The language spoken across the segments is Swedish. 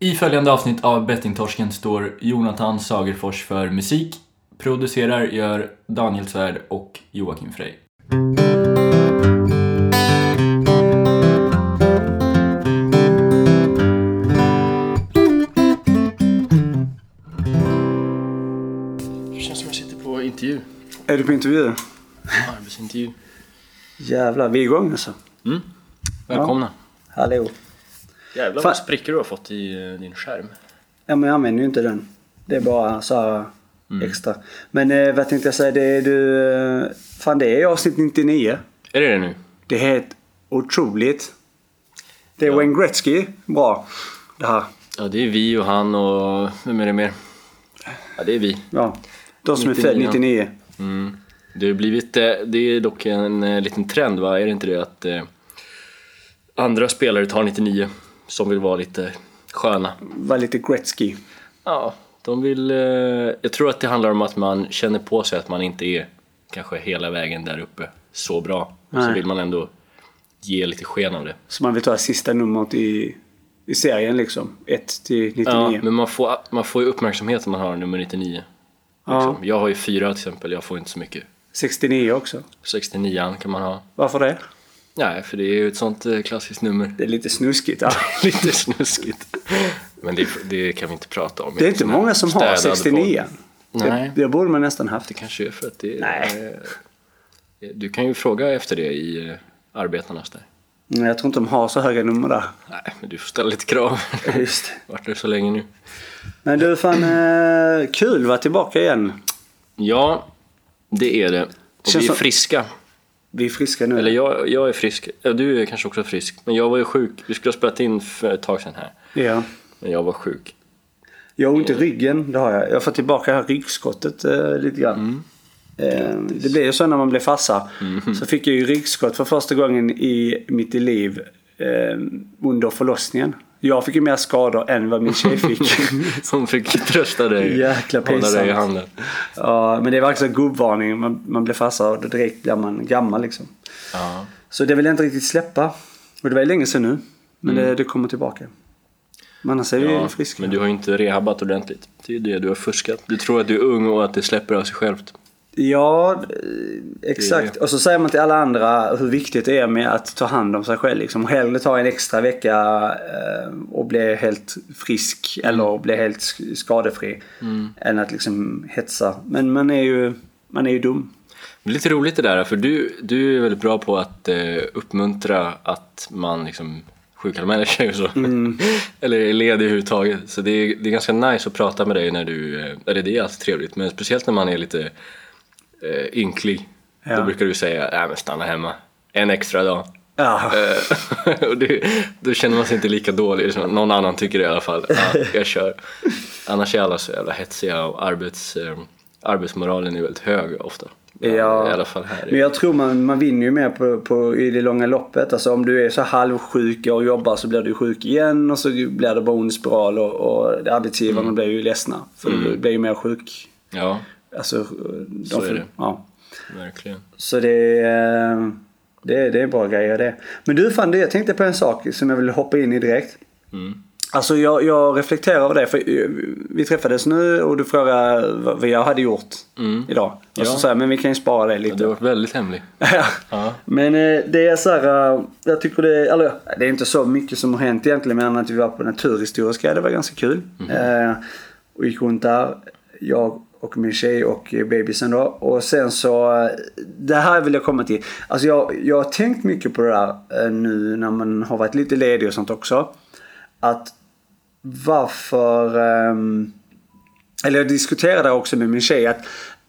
I följande avsnitt av Bettingtorsken står Jonathan Sagerfors för musik. Producerar gör Daniel Svärd och Joakim Frey. Det känns som jag sitter på intervju. Är du på intervju? Arbetsintervju. Jävlar, vi är igång alltså. Mm. Välkomna. Hallå. Jävlar vad sprickor du har fått i eh, din skärm. Ja men jag använder ju inte den. Det är bara så här extra. Men eh, vad tänkte jag säga? Det är du... eh, Fan det är avsnitt 99. Är det det nu? Det är helt otroligt. Det är Ja. Wayne Gretzky. Bra. Det här. Ja, det är vi och han och... Vem är det mer? Ja, det är vi. Ja. De som är född 99. 99. Mm. Det har blivit... eh, Det är dock en liten trend, va? Är det inte det att andra spelare tar 99 som vill vara lite sköna? Var lite Gretzky. Ja, de vill... Eh, jag tror att det handlar om att man känner på sig att man inte är kanske hela vägen där uppe så bra. Och så Nej. vill man ändå ge lite sken av det. Så man vill ta sista numret i, i serien liksom. 1 till 99. Ja, men man får, man får ju uppmärksamhet om man har nummer 99. Ja. Liksom. Jag har ju fyra till exempel, jag får inte så mycket. 69 också. 69 kan man ha. Varför det? Nej, för det är ju ett sånt eh, klassiskt nummer. Det är lite snuskigt. Ja. Lite snuskigt. Men det, det kan vi inte prata om. Det är inte många som har städad 69 podd. Nej. Det, det borde man nästan haft. Det kanske är för att det är... Nej. eh, Du kan ju fråga efter det i eh, arbetarnas där. Men jag tror inte de har så höga nummer där. Nej, men du får ställa lite krav. Just. Vart det så länge nu. Men du, fan eh, kul att vara tillbaka igen. Ja, det är det. Och Känns vi är friska. Vi är friska nu. Eller jag, jag är frisk. Du är kanske också frisk. Men jag var ju sjuk. Vi skulle ha spelat in för ett tag sedan här. Ja. Men jag var sjuk. Jag har ont i ryggen, det har jag. Jag fått tillbaka här ryggskottet eh, lite grann. Eh, det blir ju så när man blir farsa. Så fick jag ju ryggskott för första gången i mitt liv eh, under förlossningen. Jag fick ju mer skador än vad min tjej fick. Som fick trösta dig. Jäkla Hålla dig i pinsamt. handen. ja, men det var också en gubbvarning. Man, man blir farsa och direkt blir man gammal liksom. Ja. Så det vill jag inte riktigt släppa. Och det var ju länge sedan nu. Men det, det kommer tillbaka. Men annars är vi Ja, friska. men du har ju inte rehabat ordentligt. Det är det du har fuskat. Du tror att du är ung och att det släpper av sig självt. Ja, eh, exakt. Och så säger man till alla andra hur viktigt det är med att ta hand om sig själv. Liksom. Hellre ta en extra vecka eh, och bli helt frisk eller bli helt sk- skadefri. Än att liksom hetsa. Men man är ju, man är ju dum. Det är lite roligt det där, för du, du är väldigt bra på att eh, uppmuntra att man liksom sjukanmäler sig och så. Mm. eller är ledig överhuvudtaget. Så det är, det är ganska nice att prata med dig när du, eller det är alltid trevligt, men speciellt när man är lite eh, ynklig. Ja. Då brukar du säga, nej men stanna hemma. En extra dag. Ja. Eh, och det, då känner man sig inte lika dålig som någon annan tycker det i alla fall. Ja, jag kör. Annars är alla så jävla hetsiga och arbets, eh, arbetsmoralen är väldigt hög ofta. Ja. I alla fall här. Men jag tror man, man vinner ju mer på, på, i det långa loppet. Alltså om du är så halvsjuk och jobbar så blir du sjuk igen och så blir det bara ond spiral och, och arbetsgivarna blir ju ledsna. För du blir ju mer sjuk. Ja, Alltså, de Så är det. Ja. verkligen. Så det är, det, är- det är bra grejer det. Men du fan, det, jag tänkte på en sak som jag vill hoppa in i direkt. Mm. Alltså jag, jag reflekterar över det. För eh, vi träffades nu och du frågade vad jag hade gjort Mm. idag. Och Ja. så sa jag, men vi kan ju spara det lite. du har varit väldigt hemlig. Ja. Men eh, det är så här, eh, jag tycker det, eller det är inte så mycket som har hänt egentligen men att vi var på Naturhistoriska, det var ganska kul. Eh, och gick runt där, jag och min tjej och bebisen då. Och sen så, det här vill jag komma till. Alltså jag, jag har tänkt mycket på det där eh, nu när man har varit lite ledig och sånt också. Att varför, ehm, eller jag diskuterade också med min tjej att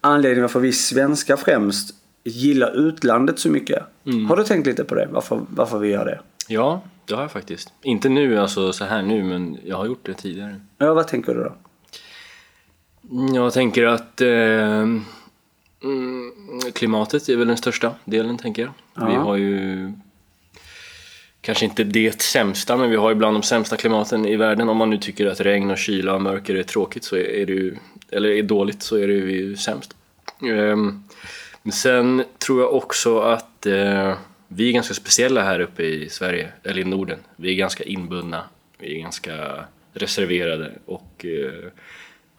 anledningen varför vi svenskar främst gillar utlandet så mycket. Har du tänkt lite på det? Varför, varför vi gör det? ja, det har jag faktiskt. Inte nu, alltså så här nu, men jag har gjort det tidigare. Ja, vad tänker du då? Jag tänker att eh, mm, klimatet är väl den största delen, tänker jag. Vi Ja. har ju kanske inte det sämsta, men vi har ju bland de sämsta klimaten i världen. Om man nu tycker att regn och kyla och mörker är tråkigt, så är det ju, eller är dåligt, så är det ju sämst. Ehm, Men sen tror jag också att eh, vi är ganska speciella här uppe i Sverige, eller i Norden. Vi är ganska inbundna, vi är ganska reserverade och eh,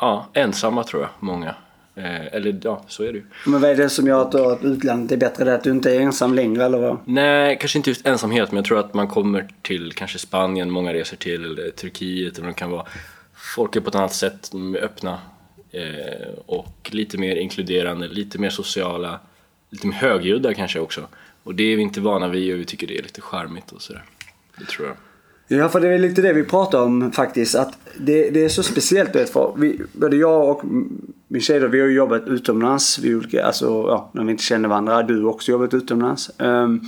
ja, ensamma tror jag, många. Eh, eller ja, så är det ju. Men vad är det som gör att, att utlandet är bättre? Det är att du inte är ensam längre eller vad? Nej, kanske inte just ensamhet, men jag tror att man kommer till kanske Spanien, många reser till, eller Turkiet, eller vad det kan vara. Folk är på ett annat sätt, de är öppna eh, och lite mer inkluderande, lite mer sociala, lite mer högljudda kanske också. Och det är vi inte vana vid och vi tycker det är lite charmigt och sådär. Det tror jag. Ja, för det är lite det vi pratar om faktiskt. Att det, det är så speciellt. Vet, för vi, både jag och min tjej då, vi har ju jobbat utomlands. Vi olika, alltså, ja, när vi inte känner varandra. Du har också jobbat utomlands. Um,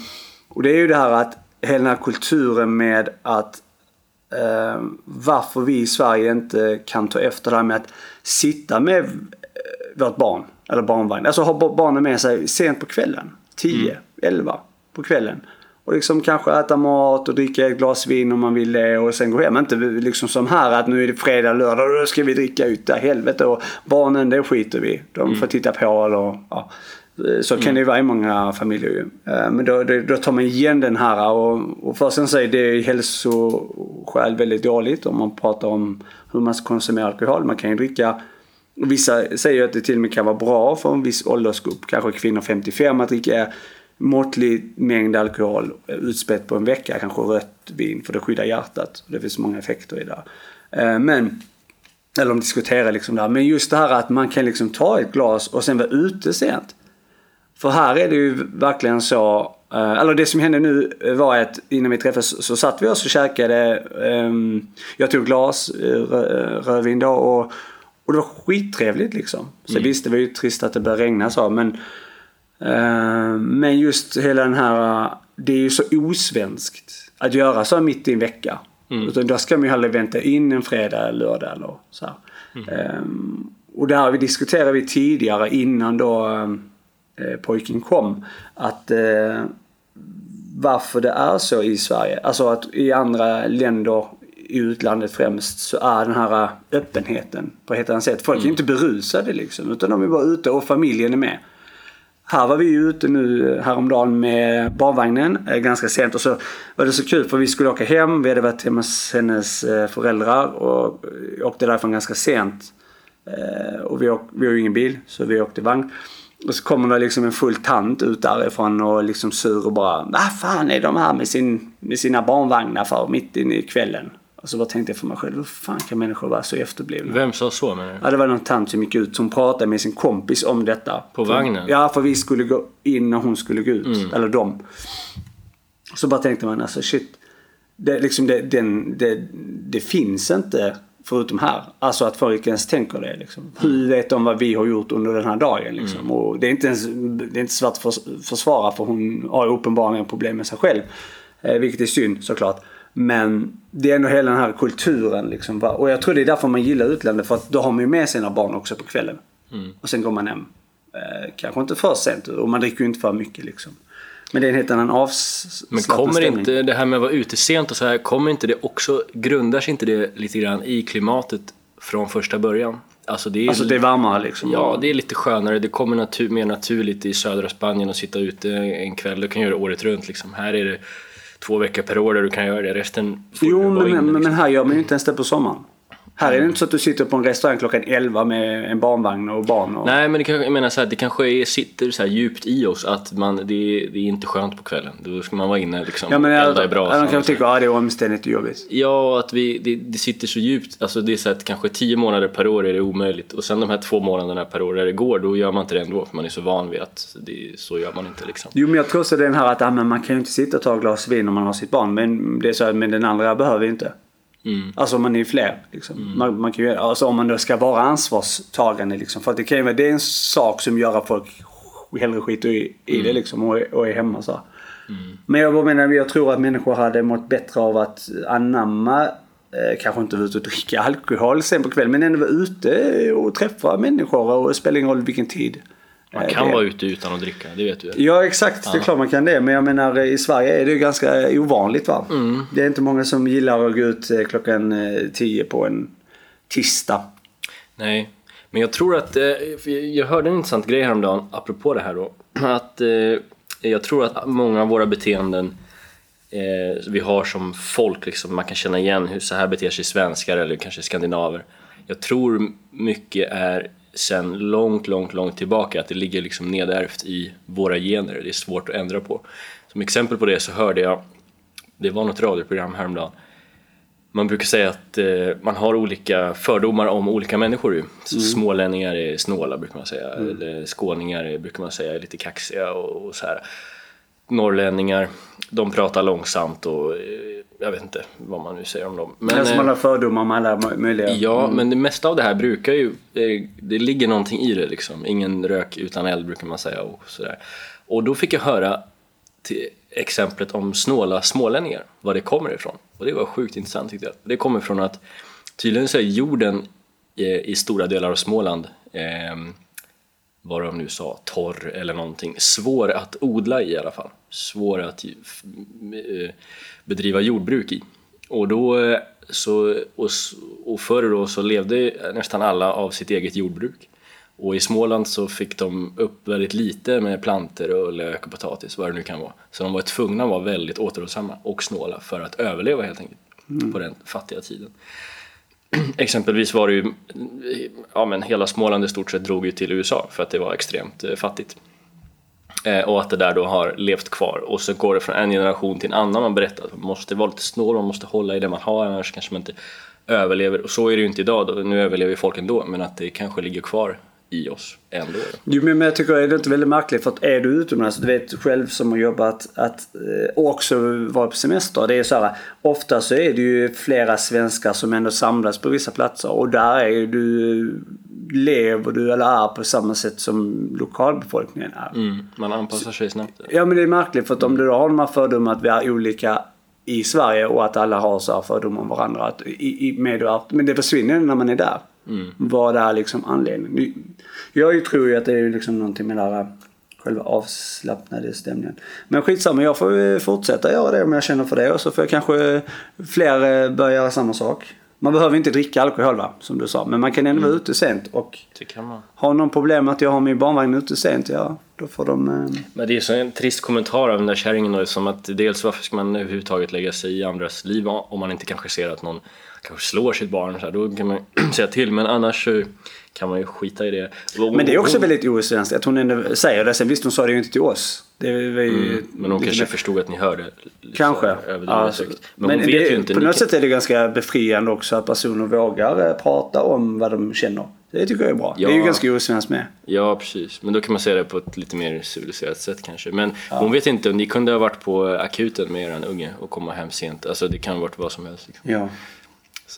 och det är ju det här att hela den här kulturen med att um, varför vi i Sverige inte kan ta efter det här med att sitta med vårt barn, eller barnvagn. Alltså ha barnen med sig sent på kvällen. 10, mm. 11 på kvällen. Och liksom kanske äta mat och dricka ett glas vin om man vill det och sen gå hem. Inte liksom som här att nu är det fredag, lördag och då ska vi dricka ut där. Helvete och barnen det skiter vi De får mm. titta på eller ja. Så kan mm. det vara i många familjer ju. Eh, men då, då, tar man igen den här och, och först så är det hälsoskäl väldigt dåligt om man pratar om hur man ska konsumera alkohol. Man kan ju dricka Vissa säger att det till och med kan vara bra för en viss åldersgrupp, kanske kvinnor 55, att dricka måttlig mängd alkohol utspätt på en vecka, kanske rött vin för det skyddar hjärtat. Det finns många effekter i det. Eh, men, eller de diskuterar liksom där. Men just det här att man kan liksom ta ett glas och sen vara ute sent. För här är det ju verkligen så, eh, eller det som hände nu var att innan vi träffades så satt vi oss och käkade, ehm, jag tog glas eh, rödvin då och, och det var skittrevligt liksom. Så mm. visst, det var ju trist att det började regna så men men just hela den här, det är ju så osvenskt att göra så mitt i en vecka. Mm. Utan då ska man ju hellre vänta in en fredag eller lördag eller så mm. um, och det här vi diskuterade vi tidigare innan då pojken kom. Att varför det är så i Sverige. Alltså att i andra länder i utlandet främst så är den här öppenheten på ett helt annat sätt. Folk är mm. inte berusade liksom utan de är bara ute och familjen är med. Här var vi ju ute nu eh, häromdagen med barnvagnen eh, ganska sent och så var det så kul för vi skulle åka hem. Vi hade varit hemma hos hennes eh, föräldrar och åkte därifrån ganska sent. Och vi, åk, vi har ju ingen bil så vi åkte vagn. Och så kommer det liksom en full tant ut därifrån och liksom sur och bara Vad fan är de här med, sin, med sina barnvagnar för mitt inne i kvällen? Och så bara tänkte jag för mig själv, hur fan kan människor vara så efterblivna? Vem sa så menar du? Ja, det var någon tant som gick ut som pratade med sin kompis om detta. På vagnen? Ja, för vi skulle gå in när hon skulle gå ut. Mm. Eller de. Så bara tänkte man alltså shit. Det, liksom det, den, det, det finns inte förutom här. Alltså att folk ens tänker det. Liksom. Hur vet de vad vi har gjort under den här dagen? Liksom? Mm. Och det är inte ens det är inte svårt att försvara för hon har uppenbarligen problem med sig själv. Eh, vilket är synd såklart. Men det är ändå hela den här kulturen liksom. Och jag tror det är därför man gillar utlandet. För att då har man ju med sina barn också på kvällen. Mm. Och sen går man hem. Eh, kanske inte för sent och man dricker ju inte för mycket liksom. Men det är en helt annan avslappnad Men kommer stämning. inte det här med att vara ute sent och så här, kommer inte det också, grundar sig inte det lite grann i klimatet från första början? Alltså det är, alltså det är varmare liksom? Ja, det är lite skönare. Det kommer natur, mer naturligt i södra Spanien att sitta ute en kväll. Du kan göra det året runt liksom. Här är det två veckor per år där du kan göra det. Resten får Jo, men, men, liksom. men här gör man ju inte ens det på sommaren. Här är det inte så att du sitter på en restaurang klockan 11 med en barnvagn och barn. Och... Nej, men det, kan, jag menar så här, det kanske är, sitter så djupt i oss att man, det, det är inte skönt på kvällen. Då ska man vara inne liksom. Ja, men elda är bra. Man kan tycka att det är omständigt och jobbigt. Ja, att vi, det, det, sitter så djupt. Alltså det är så att kanske 10 månader per år är det omöjligt. Och sen de här två månaderna per år där det går, då gör man inte det ändå. För man är så van vid att det, så gör man inte liksom. Jo, men jag tror är den här att ah, man kan ju inte sitta och ta ett glas vin om man har sitt barn. Men det är så att men den andra behöver inte. Mm. Alltså om man är fler. Liksom. Mm. Man, man, kan ju, alltså om man då ska vara ansvarstagande. Liksom. För det, kan ju, det är en sak som gör att folk hellre skiter i, i mm. det liksom, och, och är hemma. Så. Mm. Men jag menar, jag tror att människor hade mått bättre av att anamma eh, kanske inte vara ute och dricka alkohol sen på kvällen men ändå vara ute och träffa människor och det spelar ingen roll vilken tid. Man kan det. vara ute utan att dricka, det vet du. Ja exakt, det är klart man kan det. Men jag menar i Sverige är det ju ganska ovanligt va. Mm. Det är inte många som gillar att gå ut eh, klockan 10 eh, på en tisdag. Nej, men jag tror att, eh, jag hörde en intressant grej häromdagen apropå det här då. Att jag tror att många av våra beteenden eh, vi har som folk. Liksom, man kan känna igen hur så här beter sig svenskar eller kanske skandinaver. Jag tror mycket är sen långt, långt, långt tillbaka att det ligger liksom nedärvt i våra gener. Det är svårt att ändra på. Som exempel på det så hörde jag, det var något radioprogram häromdagen, man brukar säga att eh, man har olika fördomar om olika människor. Ju. Så Smålänningar är snåla brukar man säga, eller skåningar brukar man säga är lite kaxiga och, och så här. Norrlänningar, de pratar långsamt och eh, jag vet inte vad man nu säger om dem. Men, alltså eh, man har fördomar om alla mö- möjliga. Ja, men det mesta av det här brukar ju, det, det ligger någonting i det liksom. Ingen rök utan eld brukar man säga och sådär. Och då fick jag höra till exemplet om snåla smålänningar, var det kommer ifrån. Och det var sjukt intressant tyckte jag. Det kommer från att tydligen så är jorden eh, i stora delar av Småland eh, vad de nu sa, torr eller någonting, svår att odla i i alla fall. Svår att eh, bedriva jordbruk i. Och då eh, så, och, och förr då så levde nästan alla av sitt eget jordbruk. Och i Småland så fick de upp väldigt lite med planter och lök och potatis, vad det nu kan vara. Så de var tvungna att vara väldigt återhållsamma och snåla för att överleva helt enkelt på den fattiga tiden. Exempelvis var det ju, ja men hela Småland i stort sett drog ju till USA för att det var extremt eh, fattigt. Eh, och att det där då har levt kvar och så går det från en generation till en annan man berättar att man måste vara lite snål, man måste hålla i det man har annars kanske man inte överlever. Och så är det ju inte idag, då. nu överlever ju folk ändå men att det kanske ligger kvar i oss ändå. Jo, men jag tycker det är inte väldigt märkligt för att är du utomlands, du vet själv som har jobbat att, eh, också varit på semester. Det är så här, ofta så är det ju flera svenskar som ändå samlas på vissa platser och där är du, lever du eller är på samma sätt som lokalbefolkningen är. Mm, man anpassar sig snabbt. Ja men det är märkligt för att om du har de här fördomarna att vi är olika i Sverige och att alla har så här fördomar om varandra. Att i, i, med och men det försvinner när man är där. Vad är liksom anledningen? Jag tror ju att det är liksom någonting med den här själva avslappnade stämningen. Men skitsamma, jag får fortsätta göra det om jag känner för det och så får jag kanske fler eh, börja göra samma sak. Man behöver inte dricka alkohol va, som du sa. Men man kan ändå vara ute sent och har någon problem att jag har min barnvagn ute sent, ja då får de... Eh, Men det är så en trist kommentar av den där kärringen då, som att dels varför ska man överhuvudtaget lägga sig i andras liv om man inte kanske ser att någon kanske slår sitt barn så här, då kan man säga till men annars så kan man ju skita i det. Och- Men det är också och- väldigt osvenskt att hon ändå säger det. Sen visst hon sa det ju inte till oss. Mm, men hon kanske förstod att ni hörde. Kanske. Ja. Men, men hon vet det, ju inte. på något kan- sätt är det ganska befriande också att personer vågar eh, prata om vad de känner. Det tycker jag är bra. Ja. Det är ju ganska osvenskt med. Ja, precis. Men då kan man säga det på ett lite mer civiliserat sätt kanske. Men hon vet inte, ni kunde ha varit på akuten med er unge och komma hem sent. Alltså det kan ha varit vad som helst. Liksom. Ja.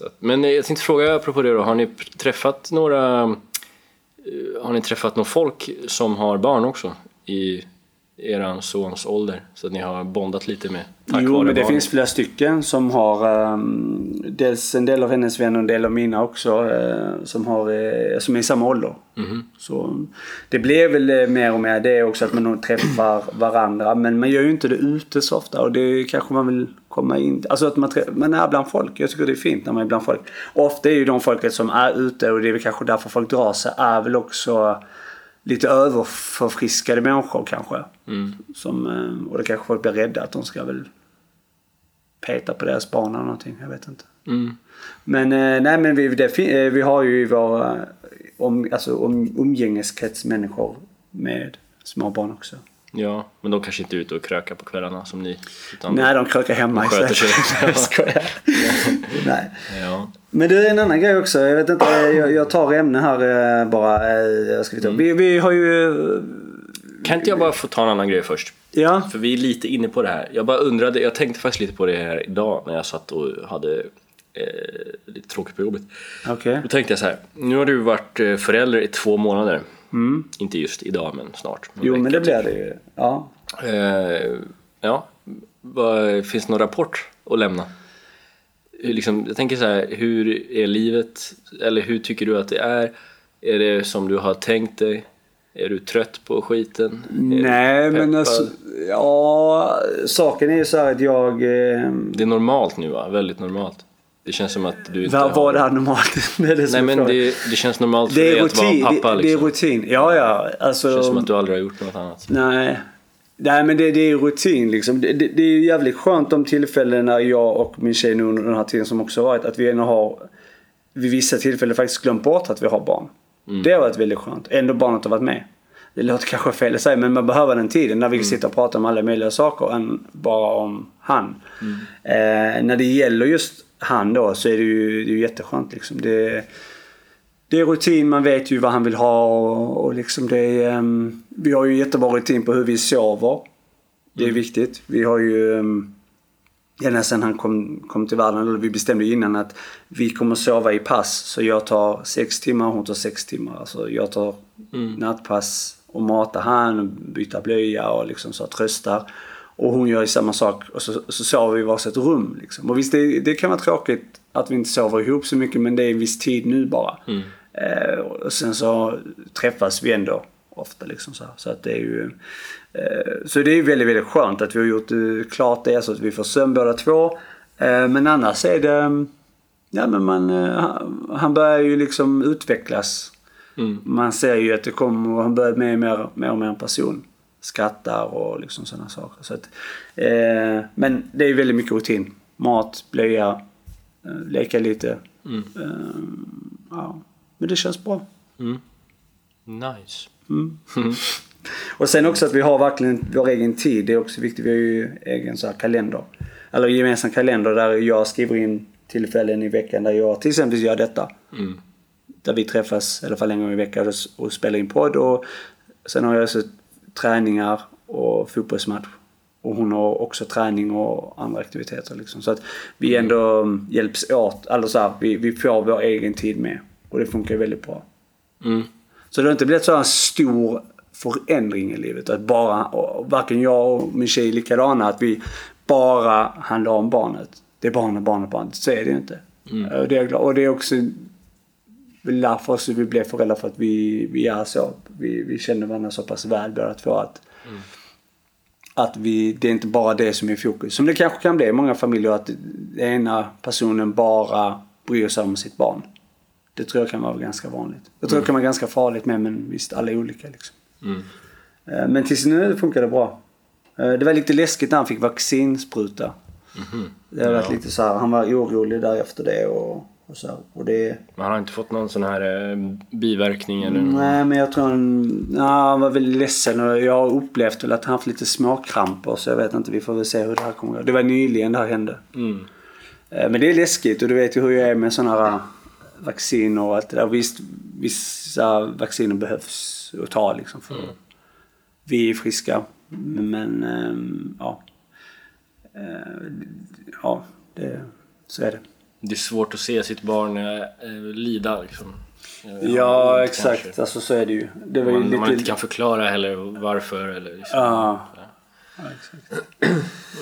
Att, men jag tänkte fråga apropå det då, har ni träffat några eh, har ni träffat någon folk som har barn också i eran sons ålder? Så att ni har bondat lite med tack Jo, men det barnen? finns flera stycken som har um, dels en del av hennes vänner och en del av mina också eh, som, har, eh, som är i samma ålder. Mhm. Så det blir väl mer och mer det också att man nog träffar varandra. Men man gör ju inte det ute så ofta och det kanske man vill komma in Alltså att man, man är bland folk. Jag tycker det är fint när man är bland folk. Ofta är ju de folket som är ute och det är väl kanske därför folk drar sig är väl också lite överförfriskade människor kanske. Mm. Som, eh, och då kanske folk blir rädda att de ska väl peta på deras barn eller någonting. Jag vet inte. Mm. Men eh, nej men vi, det, eh, vi har ju i vår om, alltså, om, umgängeskrets människor med små barn också. Ja, men de kanske inte är ute och krökar på kvällarna som ni. Nej, de krökar hemma sköter sig. nej. Ja. Men det är en annan grej också. Jag vet inte, jag, jag tar ämne här eh, bara. eh, Jag ska vi, ta. Mm. Vi, vi har ju... Kan inte jag bara få ta en annan grej först? Ja. För vi är lite inne på det här. Jag bara undrade, jag tänkte faktiskt lite på det här idag när jag satt och hade eh, lite tråkigt på jobbet. Okej. Då tänkte jag så här, nu har du varit eh, förälder i två månader. Inte just idag men snart. Mm. Jo men det blir det ju. Ja. Eh, ja, finns det någon rapport att lämna? Liksom, jag tänker så här, hur är livet? Eller hur tycker du att det är? Är det som du har tänkt dig? Är du trött på skiten? Nej men alltså. Ja, saken är ju så här att jag... Eh, Det är normalt nu va? Väldigt normalt. Det känns som att du inte var har... det här normalt? det är det Nej är men det, det känns normalt för det dig är att vara rutin. pappa det, liksom. det är rutin. Ja ja. Alltså. Det känns som att du aldrig har gjort något annat. Nej. Nej men det, det är rutin liksom. Det, det, det är jävligt skönt de tillfällen när jag och min tjej nu under den här tiden som också varit att vi ändå har vid vissa tillfällen faktiskt glömt bort att vi har barn. Det har varit väldigt skönt. Ändå barnet har varit med. Det låter kanske fel att säga men man behöver den tiden när vi sitter och pratar om alla möjliga saker än bara om han. Eh, när det gäller just han då så är det ju, det är jätteskönt liksom. Det, det är rutin, man vet ju vad han vill ha och, och liksom det är, ehm, Vi har ju jättebra rutin på hur vi sover. Det är viktigt. Vi har ju um, Ända sedan han kom, kom till världen, eller vi bestämde innan att vi kommer sova i pass. Så jag tar sex timmar, hon tar sex timmar. Alltså jag tar nattpass och matar han och byter blöja och liksom så tröstar. Och hon gör ju samma sak och så, så sover vi i varsitt rum. Liksom. Och visst, det, det kan vara tråkigt att vi inte sover ihop så mycket men det är en viss tid nu bara. Eh, och sen så träffas vi ändå ofta liksom så. Så att det är ju... Eh, så det är väldigt, väldigt skönt att vi har gjort eh, klart det så att vi får sömn båda två. Eh, men annars är det... Ja men man... Eh, han- börjar ju liksom utvecklas. Man ser ju att det kommer... Han börjar bli mer, mer och mer en person. Skrattar och liksom sådana saker. Så att, eh, men det är väldigt mycket rutin. Mat, blöja, eh, leka lite. Eh, ja. Men det känns bra. Nice. Och sen också att vi har verkligen vår egen tid. Det är också viktigt. Vi har ju egen så här kalender. Eller gemensam kalender där jag skriver in tillfällen i veckan där jag till exempel gör detta. Där vi träffas i alla fall en gång i veckan och, och spelar in podd. Och sen har jag också träningar och fotbollsmatch. Och hon har också träning och andra aktiviteter. Liksom. Så att vi ändå mm, hjälps åt. Alltså så här, vi, vi får vår egen tid med. Och det funkar väldigt bra. Mm. Så det har inte blivit så en stor förändring i livet. Att bara, varken jag och min tjej är likadana. Att vi bara handlar om barnet. Det är barnet, barnet, barnet. Så är det ju inte. Och det är. Och det är också därför så vi blev föräldrar. För att vi, vi är så. Vi, vi känner varandra så pass väl båda två. Att, att vi, det är inte bara det som är fokus. Som det kanske kan bli i många familjer. Att ena personen bara bryr sig om sitt barn. Det tror jag kan vara ganska vanligt. Jag tror det kan vara ganska farligt med men visst alla är olika liksom. Eh, Men tills nu funkar det bra. Eh, Det var lite läskigt när han fick vaccinspruta. Det har varit lite så här, han var orolig där efter det och, och så. Och det, Man har inte fått någon sån här eh, biverkning eller? nej men jag tror han, ja, han var väldigt ledsen och jag har upplevt väl att han haft lite småkramper så jag vet inte, vi får väl se hur det här kommer gå. Det var nyligen det här hände. Mm. Eh, Men det är läskigt och du vet ju hur jag är med sådana här vacciner och allt det där. Visst, vissa vacciner behövs att ta liksom för vi är friska. Men ehm, ja. Eh, Ja, det, så är det. Det är svårt att se sitt barn eh, eh, lida liksom. Eh, Ja, kanske. exakt. Alltså så är det ju. Det var ju Man, lite... man inte kan förklara heller varför eller liksom. Ja. ja, exakt.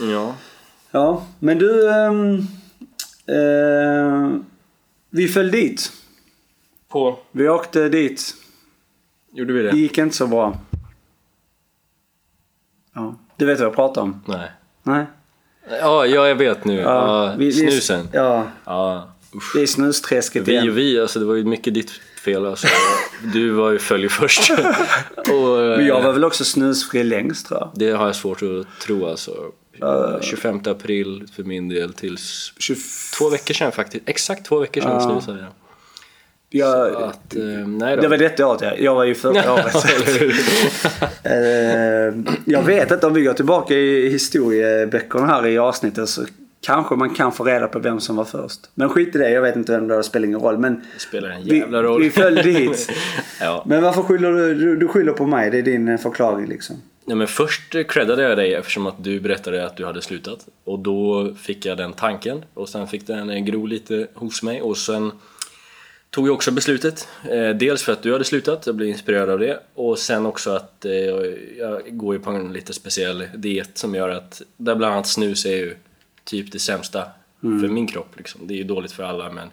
Ja. Ja, men du. ehm, eh, vi föll dit. På? Vi åkte dit. Gjorde vi Det det? gick inte så bra. Ja. Du vet vad jag pratar om? Nej. Nej? Ja, ja jag vet nu. Ja, vi- vi- snusen. Ja, Ja, usch. det är snusträsket Vi igen. och vi, alltså det var ju mycket ditt fel alltså. Du var ju följ först. och, eh, Men jag var väl också snusfri längst tror jag. Det har jag svårt att tro alltså. 25 april för min del tills 20... två veckor sedan faktiskt. Exakt två veckor sedan snusade jag. Jag, Att, eh, nej då. det var detta året ja. Jag var ju förra året. Eh, jag vet inte om vi går tillbaka i historieböckerna här i avsnittet så kanske man kan få reda på vem som var först. Men skit i det, jag vet inte vem det det spelar ingen roll. Men Det spelar en vi, jävla roll. vi följde hit. ja. Men varför skyller du, du, du skyller på mig? Det är din eh, förklaring liksom. Nej, men först creddade jag dig eftersom att du berättade att du hade slutat. Och då fick jag den tanken och sen fick den gro lite hos mig och sen tog jag också beslutet. Eh, dels för att du hade slutat, jag blev inspirerad av det. Och sen också att eh, jag går ju på en lite speciell diet som gör att, där bland annat snus är ju typ det sämsta för min kropp. Liksom. Det är ju dåligt för alla men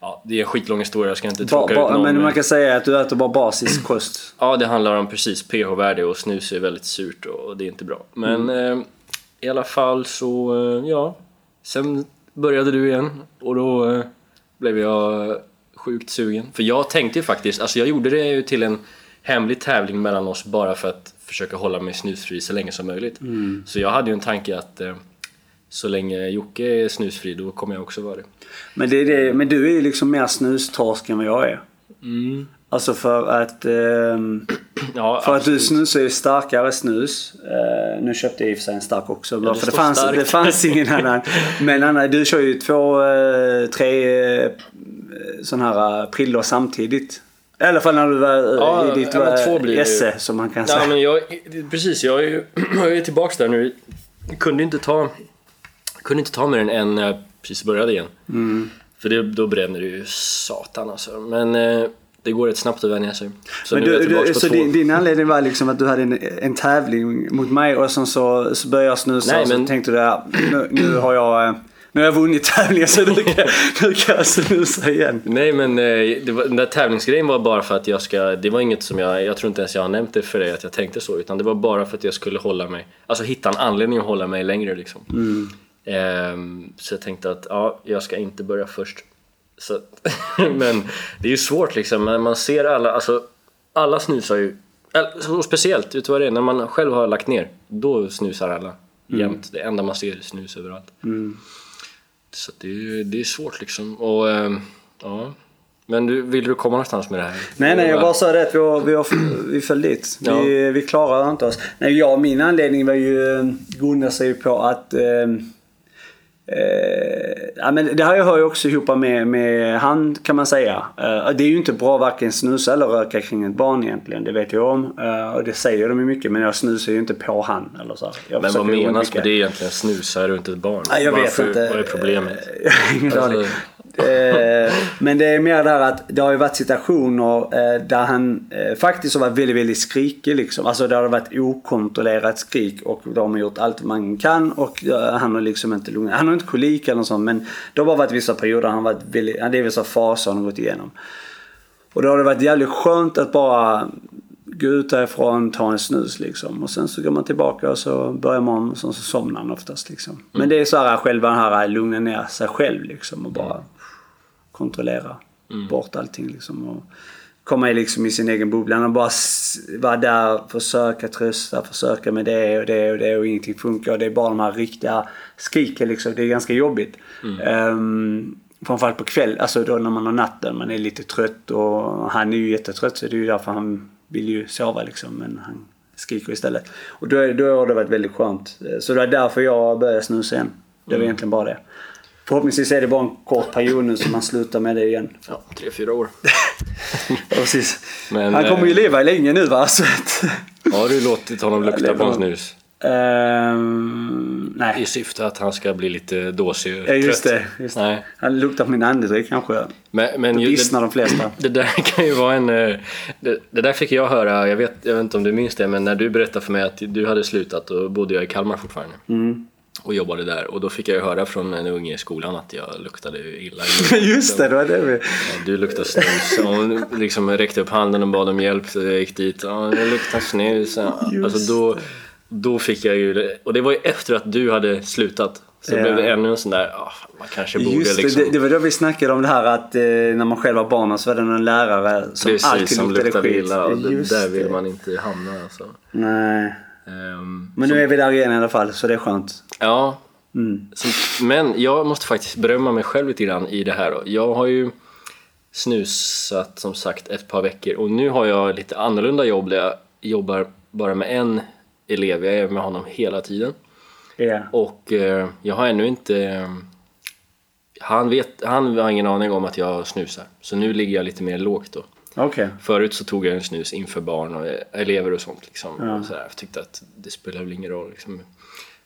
ja, det är en skitlång historia, jag ska inte Ba, tråka ut ba, någon. men man kan säga att du äter bara basisk kost. Ja, det handlar om precis pH-värde och snus är väldigt surt och det är inte bra. Men eh, i alla fall så, eh, ja. Sen började du igen och då eh, blev jag sjukt sugen. För jag tänkte ju faktiskt, alltså jag gjorde det ju till en hemlig tävling mellan oss bara för att försöka hålla mig snusfri så länge som möjligt. Så jag hade ju en tanke att eh, så länge Jocke är snusfri då kommer jag också vara det. Men, det är det, men du är ju liksom mer snustorsk än vad jag är. Mm. Alltså för att... ehm, Ja, För att du absolut. snusar ju starkare snus. Eh, nu köpte jag i och för sig en stark också. bara det för det fanns, stark. det fanns ingen annan. Men Anna, du kör ju två, eh, tre eh, sådana här eh, prillor samtidigt. I alla fall när du var eh, Ja, i ditt ja, eh, esse som man kan Ja, säga. men jag, precis, jag är ju jag är tillbaks där nu. Jag kunde inte ta, kunde inte ta mer än en när jag precis började igen. Mm. För det, då bränner det ju satan alltså. Men eh, det går rätt snabbt att vänja sig. Så Men du, du, så din, din anledning var liksom att du hade en, en tävling mot mig och sen så, så började jag snusa Nej, och så men- tänkte du ja, nu, nu har jag eh, nu har jag vunnit tävlingen så nu kan, nu kan jag snusa igen. Nej men eh, det var, den där tävlingsgrejen var bara för att jag ska, det var inget som jag, jag tror inte ens jag har nämnt det för dig att jag tänkte så utan det var bara för att jag skulle hålla mig, alltså hitta en anledning att hålla mig längre liksom. Ehm, så jag tänkte att ja, jag ska inte börja först. Så, men det är ju svårt liksom när man ser alla, alltså alla snusar ju, och speciellt, vad det är, när man själv har lagt ner, då snusar alla jämt. Det enda man ser är snus överallt. Så att det, är, det är svårt liksom. Och, ehm, ja. Men du, vill du komma någonstans med det här? Nej, nej, jag bara sa det att vi, har, vi, har, vi föll dit. Ja. Vi, vi klarar inte oss. Nej, jag, min anledning var ju, eh, grundar sig ju på att eh, eh, ja, men det här hör ju också ihop med, med han kan man säga. Eh, det är ju inte bra varken snusa eller röka kring ett barn egentligen. Det vet jag om. Eh, och det säger de ju mycket. Men jag snusar ju inte på han. Eller så. Jag Men vad menas med det egentligen? Snusa runt ett barn? Nej, jag vet Varför, inte. Vad är problemet? Alltså-. Eh, Men det är mer där att det har ju varit situationer eh, där han eh, faktiskt har varit väldigt, väldigt skrikig liksom. Alltså där det har varit okontrollerat skrik och de har gjort allt man kan och han har liksom inte lugnat. Han har inte kolik eller något sånt men det har bara varit vissa perioder han har varit väldigt, det är vissa faser han har gått igenom. Och då har det varit jävligt skönt att bara gå ut därifrån, ta en snus liksom. Och sen så går man tillbaka och så börjar man och så somnar man oftast liksom. Men det är så här själva den här lugna ner sig själv liksom och bara kontrollera bort allting liksom. Och komma i liksom i sin egen bubbla. Och bara vara där, försöka trösta, försöka med det och det och det och ingenting funkar. Och det är bara de här riktiga skriken liksom. Det är ganska jobbigt. Um, framförallt på kväll, alltså då när man har natten, man är lite trött och han är ju jättetrött så det är ju därför han vill ju sova liksom. Men han skriker istället. Och då, då har det varit väldigt skönt. Så det är därför jag började snusa igen. Det var egentligen bara det. Förhoppningsvis är det bara en kort period nu så man slutar med det igen. Ja, tre, fyra år. Precis. Men, han kommer ju eh, leva länge nu va? Så att, Har du låtit honom lukta på en snus? Ehm, nej. I syfte att han ska bli lite dåsig och Ja, just trött? det. Just. Nej. Han luktar på min andedräkt kanske. Men, men Då vissnar de flesta. Det där kan ju vara en... eh, Det, det där fick jag höra, jag vet, jag vet inte om du minns det, men när du berättade för mig att du hade slutat då bodde jag i Kalmar fortfarande. Mm. Och jobbade där. Och då fick jag ju höra från en unge i skolan att jag luktade illa. Just det, det var det vi... Du luktar snus. Och hon liksom räckte upp handen och bad om hjälp så jag gick dit. Ja, jag luktar snus. Alltså då, då fick jag ju. Och det var ju efter att du hade slutat. Så Ja. blev det ännu en sån där, ja, man kanske borde Just det, liksom... det, det var då vi snackade om det här att eh, när man själv var barn så var det någon lärare som Precis, alltid som luktade luktade skit. illa och det, där vill man inte hamna alltså. Nej. Ehm, Men nu är vi där igen i alla fall så det är skönt. ja, Mm. så, men jag måste faktiskt berömma mig själv lite grann i det här. Då. Jag har ju snusat som sagt ett par veckor och nu har jag lite annorlunda jobb där jag jobbar bara med en elev. Jag är med honom hela tiden. Ja. Och eh, jag har ännu inte... Eh, han, vet, han har ingen aning om att jag snusar. Så nu ligger jag lite mer lågt då. Okej. Förut så tog jag en snus inför barn och elever och sånt. Liksom. Ja. Och så där. Jag tyckte att det spelar väl ingen roll. Liksom.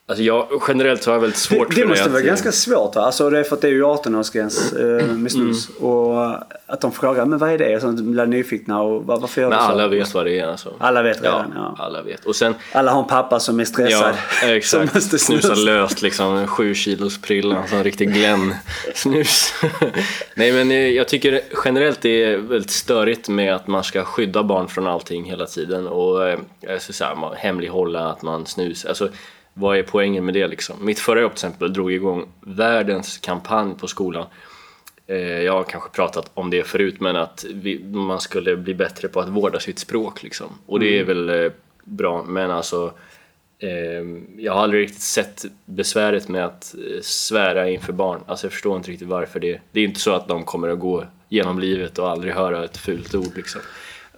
Alltså jag, generellt så har jag väldigt svårt Det, för det måste att, vara eh, ganska svårt? Alltså det är för att det är ju 18-årsgräns eh, med snus. Och att de frågar men vad är det? Och så blir nyfikna och "Va- varför gör Men du så? alla vet vad det är alltså. Alla vet Ja, redan. Ja. alla vet. Och sen, Alla har en pappa som är ja stressad. som exakt, måste snusa snusa. löst liksom, en sju kilos prilla, sån riktig Glenn-snus. Nej men eh, jag tycker generellt det är väldigt störigt med att man ska skydda barn från allting hela tiden och eh, ska säga, man hemlighålla att man snusar. Alltså, vad är poängen med det liksom? Mitt förra jobb till exempel drog igång världens kampanj på skolan Eh, Jag har kanske pratat om det förut men att vi, man skulle bli bättre på att vårda sitt språk liksom. Och det är väl eh, bra men alltså eh, jag har aldrig riktigt sett besväret med att eh, svära inför barn. Alltså jag förstår inte riktigt varför det. Det är inte så att de kommer att gå genom livet och aldrig höra ett fult ord liksom.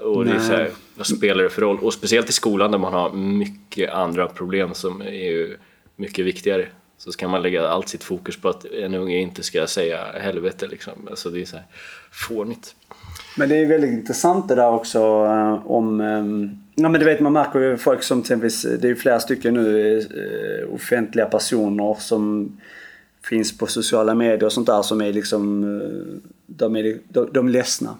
Och det är så här, vad spelar det för roll? Och speciellt i skolan där man har mycket andra problem som är ju mycket viktigare. Så ska man lägga allt sitt fokus på att en unge inte ska säga helvete liksom. Alltså det är så här fånigt. Men det är väldigt intressant det där också eh, om... eh, Ja men du vet man märker ju folk som exempelvis, det är ju flera stycken nu eh, offentliga personer som finns på sociala medier och sånt där som är liksom, eh, de är, de, de är ledsna.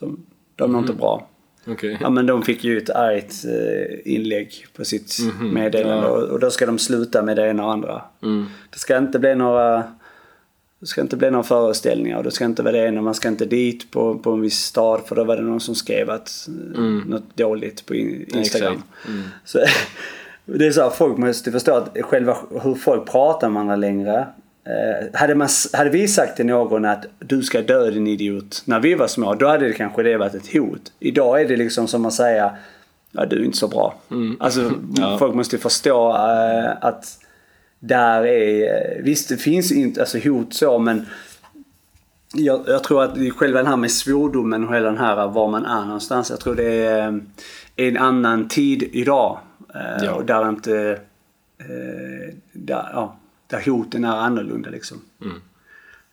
De, de mår inte bra. Okej. Ja men de fick ju ett argt eh, inlägg på sitt meddelande och, och då ska de sluta med det ena och andra. Det ska inte bli några det ska inte bli några föreställningar och det ska inte vara det ena, man ska inte dit på, på en viss stad för då var det någon som skrev att, eh, något dåligt på in, Instagram. Exakt. Så, det är så här, folk måste förstå att själva hur folk pratar med varandra längre. Eh, hade, man, hade vi sagt till någon att du ska dö din idiot när vi var små, då hade det kanske det varit ett hot. Idag är det liksom som att säga ja du är inte så bra. Alltså Ja. folk måste förstå eh, att där är, eh, visst det finns inte alltså hot så men jag, jag tror att själva den här med svordomen och hela den här var man är någonstans. Jag tror det är eh, en annan tid idag. eh, Ja. Och där inte, eh, där, ja, där hoten är annorlunda liksom.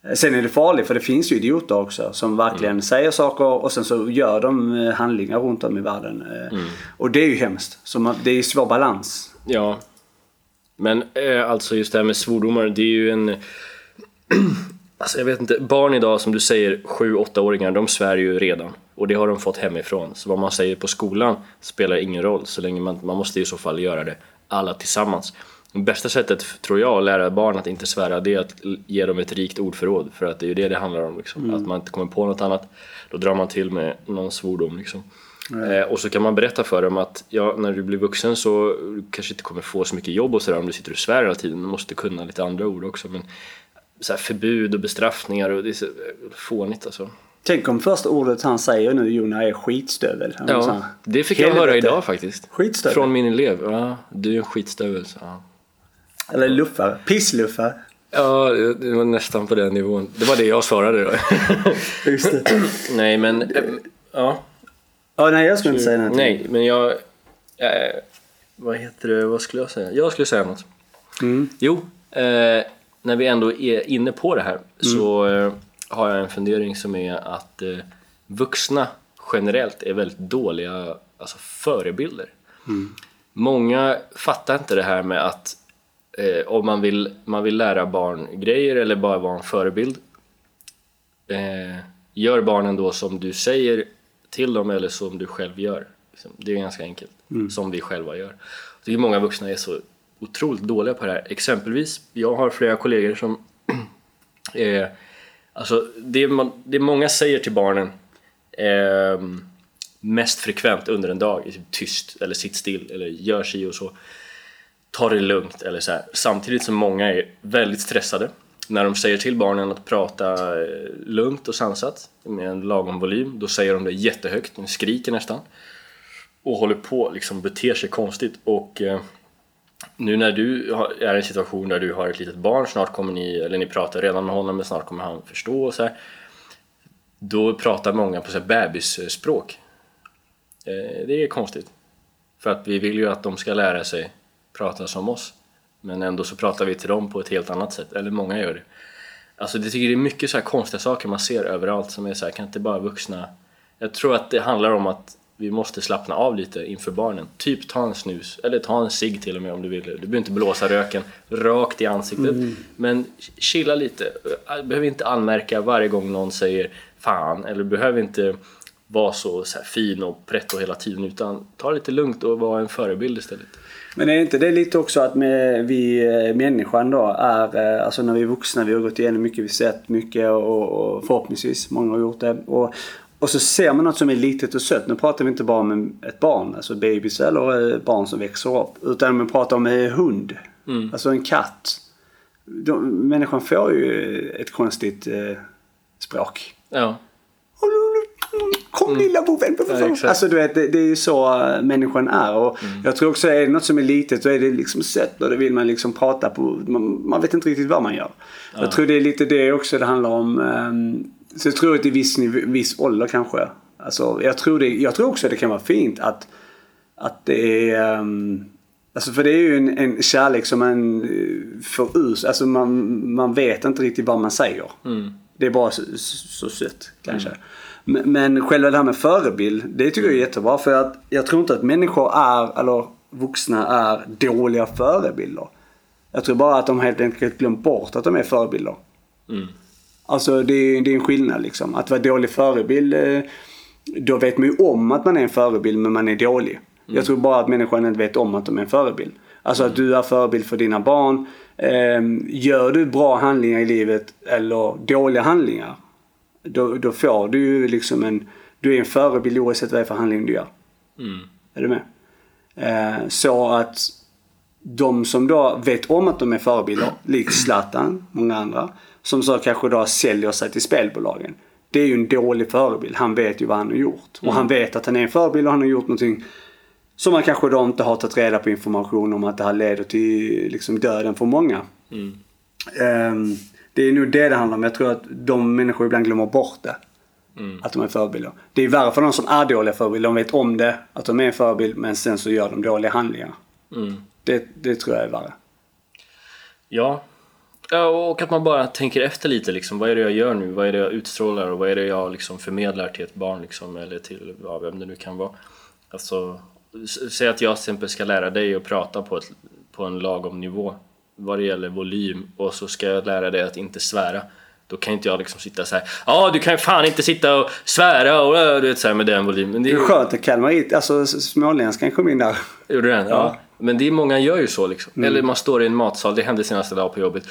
Eh, Sen är det farligt för det finns ju idioter också som verkligen säger saker och sen så gör de eh, handlingar runt om i världen. eh, Och det är ju hemskt. Så man, det är ju svår balans. Ja. Men eh, alltså just det här med svordomar, det är ju en... alltså jag vet inte, barn idag som du säger, 7-8-åringar, de svär ju redan. Och det har de fått hemifrån. Så vad man säger på skolan spelar ingen roll så länge man, man måste i så fall göra det alla tillsammans. Bästa sättet tror jag att lära barn att inte svära det är att ge dem ett rikt ordförråd för att det är ju det det handlar om liksom. Att man inte kommer på något annat. Då drar man till med någon svordom liksom. Eh, och så kan man berätta för dem att ja, när du blir vuxen så kanske inte kommer få så mycket jobb och sådär om du sitter och svär hela tiden. Du måste kunna lite andra ord också. Men så förbud och bestraffningar och det är så eh, fånigt alltså. Tänk om första ordet han säger nu Jona är skitstövel. Han Ja, det fick jag höra idag faktiskt. Skitstövel. Från min elev. Ja, du är en skitstövel. han. Eller luffare. Pissluffare. Ja, det var nästan på den nivån. Det var det jag svarade då. Just det. Nej, men... Ja. Ja, nej jag skulle inte säga någonting. Nej, men jag... Eh, vad heter det? Vad skulle jag säga? Jag skulle säga något. Mm. Jo, eh, när vi ändå är inne på det här så eh, har jag en fundering som är att vuxna generellt är väldigt dåliga alltså förebilder. Många fattar inte det här med att eh, om man vill, man vill lära barn grejer eller bara vara en förebild eh, gör barnen då som du säger till dem eller som du själv gör. Liksom, Det är ganska enkelt. Som vi själva gör. Jag tycker många vuxna är så otroligt dåliga på det här. Exempelvis, jag har flera kollegor som eh, alltså det, man, det många säger till barnen eh, mest frekvent under en dag är typ tyst eller sitt still eller gör sig och så ta det lugnt eller så här. Samtidigt som många är väldigt stressade när de säger till barnen att prata eh, lugnt och sansat med en lagom volym, då säger de det jättehögt, de skriker nästan och håller på liksom beter sig konstigt och eh, nu när du är i en situation där du har ett litet barn, snart kommer ni, eller ni pratar redan med honom men snart kommer han förstå och så här. Då pratar många på så här bebisspråk. Eh, det är konstigt. För att vi vill ju att de ska lära sig prata som oss. Men ändå så pratar vi till dem på ett helt annat sätt, eller många gör det. Alltså det tycker det är mycket så här konstiga saker man ser överallt som är så här, kan inte bara vuxna... Jag tror att det handlar om att vi måste slappna av lite inför barnen. Typ ta en snus, eller ta en cigg till och med om du vill. Du behöver inte blåsa röken rakt i ansiktet. Men chilla lite. Du behöver inte anmärka varje gång någon säger fan, eller behöver inte vara så, så fin och pretto hela tiden utan ta det lite lugnt och vara en förebild istället. Men är inte det lite också att med, vi eh, människan då är, eh, alltså när vi är vuxna, vi har gått igenom mycket, vi har sett mycket och, och förhoppningsvis många har gjort det. Och, och så ser man något som är litet och sött. Nu pratar vi inte bara om ett barn, alltså bebis eller eh, barn som växer upp. Utan man pratar om en hund, alltså en katt. De, människan får ju ett konstigt eh, språk. Ja, Kom Kom lilla boven! Ja, alltså du vet, det, det är ju så äh, människan är. Och Jag tror också, är det något som är litet så är det liksom sött och då vill man liksom prata på, man, man vet inte riktigt vad man gör. Jag tror det är lite det också det handlar om. ehm, så jag tror att i viss, viss ålder kanske. Alltså, jag, tror det, jag tror också det kan vara fint att, att det är... ehm, Alltså för det är ju en, en kärlek som man eh, får ur Alltså man, man vet inte riktigt vad man säger. Det är bara så, så, så sött kanske. Men, men själva det här med förebild, det tycker jag är jättebra. För att jag tror inte att människor är, eller vuxna är dåliga förebilder. Jag tror bara att de helt enkelt glömt bort att de är förebilder. Alltså det är, det är en skillnad liksom. Att vara dålig förebild, eh, då vet man ju om att man är en förebild men man är dålig. Jag tror bara att människan inte vet om att de är en förebild. Alltså att du är förebild för dina barn. Eh, gör du bra handlingar i livet eller dåliga handlingar. Då, då får du ju liksom en, du är en förebild oavsett vad det är för handling du gör. Är du med? Eh, så att de som då vet om att de är förebilder, likt Zlatan, många andra, som så kanske då säljer sig till spelbolagen. Det är ju en dålig förebild. Han vet ju vad han har gjort. Och han vet att han är en förebild och han har gjort någonting som man kanske då inte har tagit reda på information om att det här leder till liksom döden för många. Ehm, det är nog det det handlar om. Jag tror att de människor ibland glömmer bort det. Att de är förebilder. Det är värre för de som är dåliga förebilder. De vet om det, att de är en förebild, men sen så gör de dåliga handlingar. Det, det tror jag är värre. Ja. ja, och att man bara tänker efter lite liksom. Vad är det jag gör nu? Vad är det jag utstrålar och vad är det jag liksom förmedlar till ett barn liksom, eller till ja, vem det nu kan vara. Alltså, säg att jag till exempel ska lära dig att prata på, ett, på en lagom nivå vad det gäller volym och så ska jag lära dig att inte svära. Då kan inte jag liksom sitta så här. Ja, du kan fan inte sitta och svära och äh", du vet så här med den volymen. Det är är skönt att Kalmar, alltså småländskan kom in där. Gjorde den? Ja. Men det är många gör ju så liksom. Mm. Eller man står i en matsal, det hände senaste dag på jobbet.